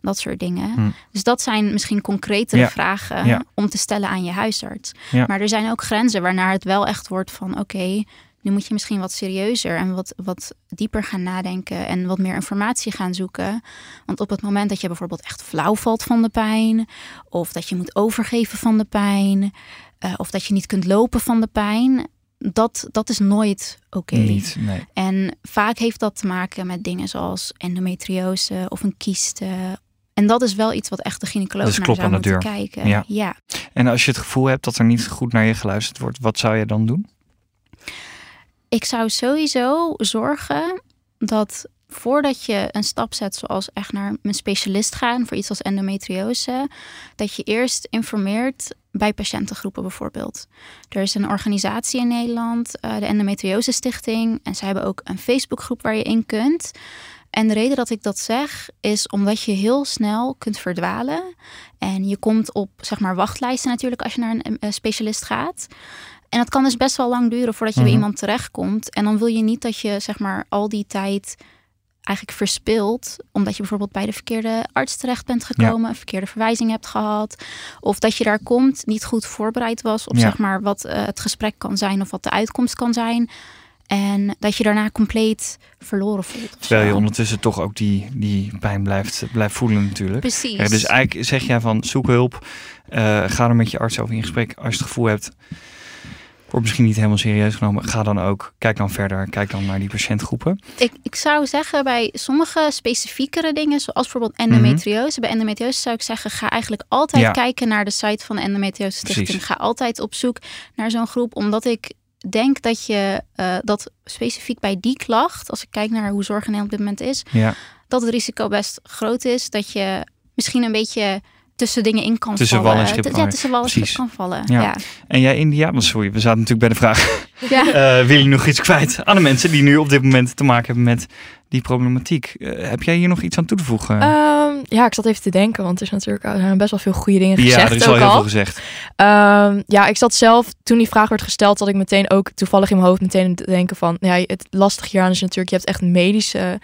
dat soort dingen. Hm. Dus dat zijn misschien concretere vragen om te stellen aan je huisarts. Maar er zijn ook grenzen waarnaar het wel echt wordt van oké, nu moet je misschien wat serieuzer en wat, wat dieper gaan nadenken en wat meer informatie gaan zoeken. Want op het moment dat je bijvoorbeeld echt flauw valt van de pijn, of dat je moet overgeven van de pijn, uh, of dat je niet kunt lopen van de pijn, dat, dat is nooit oké. Nee. En vaak heeft dat te maken met dingen zoals endometriose of een kieste en dat is wel iets wat echt de gynaecoloog dus naar zou moeten deur. kijken. Ja. ja. En als je het gevoel hebt dat er niet goed naar je geluisterd wordt, wat zou je dan doen? Ik zou sowieso zorgen dat voordat je een stap zet, zoals echt naar een specialist gaan voor iets als endometriose, dat je eerst informeert bij patiëntengroepen bijvoorbeeld. Er is een organisatie in Nederland, uh, de Endometriose Stichting, en zij hebben ook een Facebookgroep waar je in kunt. En de reden dat ik dat zeg is omdat je heel snel kunt verdwalen. En je komt op zeg maar wachtlijsten natuurlijk als je naar een, specialist gaat. En dat kan dus best wel lang duren voordat je bij mhm. iemand terechtkomt. En dan wil je niet dat je zeg maar al die tijd eigenlijk verspilt. Omdat je bijvoorbeeld bij de verkeerde arts terecht bent gekomen. Een verkeerde verwijzing hebt gehad. Of dat je daar komt, niet goed voorbereid was op zeg maar wat uh, het gesprek kan zijn. Of wat de uitkomst kan zijn. En dat je daarna compleet verloren voelt. Terwijl je ondertussen toch ook die, die pijn blijft, blijft voelen natuurlijk. Precies. Ja, dus eigenlijk zeg jij van zoek hulp. Uh, ga er met je arts over in gesprek. Als je het gevoel hebt, wordt misschien niet helemaal serieus genomen. Ga dan ook, kijk dan verder. Kijk dan naar die patiëntgroepen. Ik, ik zou zeggen bij sommige specifiekere dingen, zoals bijvoorbeeld endometriose. Mhm. Bij endometriose zou ik zeggen, ga eigenlijk altijd kijken naar de site van de endometriose stichting. Ga altijd op zoek naar zo'n groep, omdat ik denk dat je uh, dat specifiek bij die klacht, als ik kijk naar hoe zorg in op dit moment is, ja. dat het risico best groot is dat je misschien een beetje tussen dingen in kan tussen vallen. Wal en schip ja, tussen wal en schip kan vallen. Ja. En jij India, want sorry, we zaten natuurlijk bij de vraag. Ja. Uh, wil je nog iets kwijt aan de mensen die nu op dit moment te maken hebben met die problematiek? Uh, heb jij hier nog iets aan toe te voegen? Um, ja, ik zat even te denken, want er, is natuurlijk, er zijn best wel veel goede dingen gezegd. Ja, er is al heel veel gezegd. Um, ja, ik zat zelf, toen die vraag werd gesteld, dat ik meteen ook toevallig in mijn hoofd meteen te denken van, ja, het lastige hieraan is natuurlijk, je hebt echt medische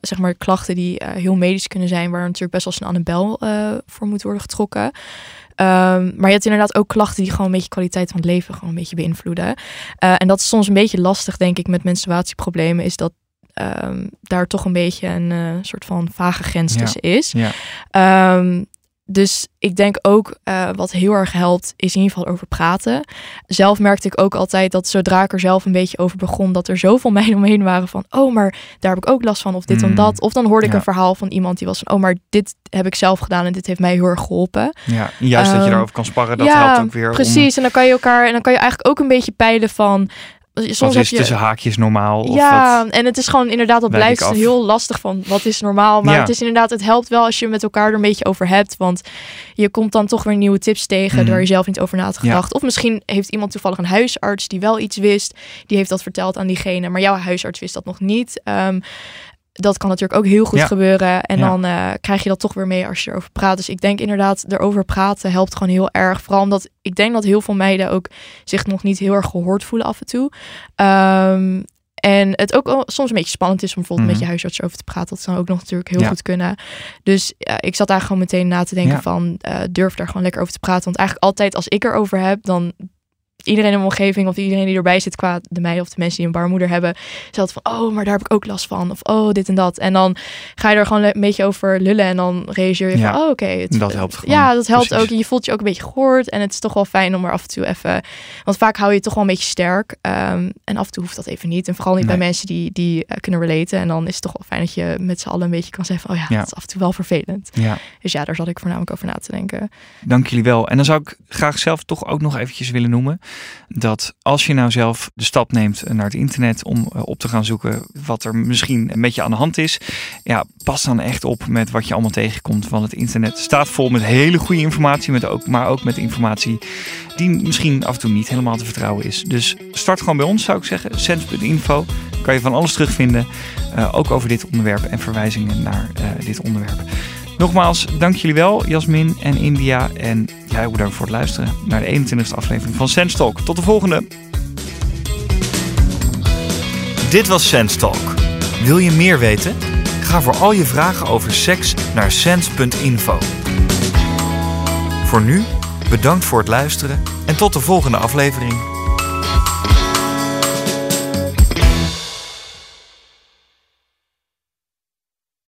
zeg maar, klachten die uh, heel medisch kunnen zijn, waar natuurlijk best wel snel aan de bel uh, voor moet worden getrokken. Um, maar je hebt inderdaad ook klachten die gewoon een beetje kwaliteit van het leven gewoon een beetje beïnvloeden. Uh, en dat is soms een beetje lastig, denk ik, met menstruatieproblemen, is dat um, daar toch een beetje een soort van vage grens ja. tussen is. Ja. Um, dus ik denk ook uh, wat heel erg helpt, is in ieder geval over praten. Zelf merkte ik ook altijd dat zodra ik er zelf een beetje over begon, dat er zoveel meiden omheen waren van, oh, maar daar heb ik ook last van, of dit mm. en dat. Of dan hoorde ik een verhaal van iemand die was van, oh, maar dit heb ik zelf gedaan en dit heeft mij heel erg geholpen. Ja, juist um, dat je ehm, daarover kan sparren, dat ja, helpt ook weer. Precies, en dan kan je elkaar, en dan kan je eigenlijk ook een beetje peilen van, Soms wat is je... tussen haakjes normaal? Of ja, en het is gewoon inderdaad, dat blijft heel lastig van wat is normaal. Maar het is inderdaad, het helpt wel als je met elkaar er een beetje over hebt. Want je komt dan toch weer nieuwe tips tegen mm. door je zelf niet over na te gedacht. Of misschien heeft iemand toevallig een huisarts die wel iets wist. Die heeft dat verteld aan diegene, maar jouw huisarts wist dat nog niet. Um, dat kan natuurlijk ook heel goed gebeuren. En dan uh, krijg je dat toch weer mee als je erover praat. Dus ik denk inderdaad, erover praten helpt gewoon heel erg. Vooral omdat ik denk dat heel veel meiden ook zich nog niet heel erg gehoord voelen af en toe. Um, En het ook soms een beetje spannend is om bijvoorbeeld met Mhm. je huisarts over te praten. Dat zou ook nog natuurlijk heel Ja. goed kunnen. Dus ik zat daar gewoon meteen na te denken Ja. van eh, durf daar gewoon lekker over te praten. Want eigenlijk altijd als ik erover heb, dan iedereen in mijn omgeving of iedereen die erbij zit qua de mij of de mensen die een baarmoeder hebben, zegt van oh, maar daar heb ik ook last van. Of oh, dit en dat. En dan ga je er gewoon een beetje over lullen en dan reageer je Ja. van oh, oké. het- Dat helpt gewoon. Ja, dat helpt Precies. ook. En je voelt je ook een beetje gehoord. En het is toch wel fijn om er af en toe even... Want vaak hou je het toch wel een beetje sterk. Ehm, en af en toe hoeft dat even niet. En vooral niet bij mensen die, die eh, kunnen relaten. En dan is het toch wel fijn dat je met z'n allen een beetje kan zeggen van... Oh ja, Ja. dat is af en toe wel vervelend. Ja. Dus ja, daar zat ik voornamelijk over na te denken. Dank jullie wel. En dan zou ik graag zelf toch ook nog eventjes willen noemen dat als je nou zelf de stap neemt naar het internet om eh, op te gaan zoeken wat er misschien met je aan de hand is, ja, pas dan echt op met wat je allemaal tegenkomt. Want het internet staat vol met hele goede informatie, met ook, maar ook met informatie die misschien af en toe niet helemaal te vertrouwen is. Dus start gewoon bij ons, zou ik zeggen. Sens.info kan je van alles terugvinden, eh, ook over dit onderwerp en verwijzingen naar eh, dit onderwerp. Nogmaals, dank jullie wel, Jasmin en India. En jij bedankt voor het luisteren naar de 21ste aflevering van Sense Talk. Tot de volgende. Dit was Sense Talk. Wil je meer weten? Ga voor al je vragen over seks naar sense.info. Voor nu, bedankt voor het luisteren en tot de volgende aflevering.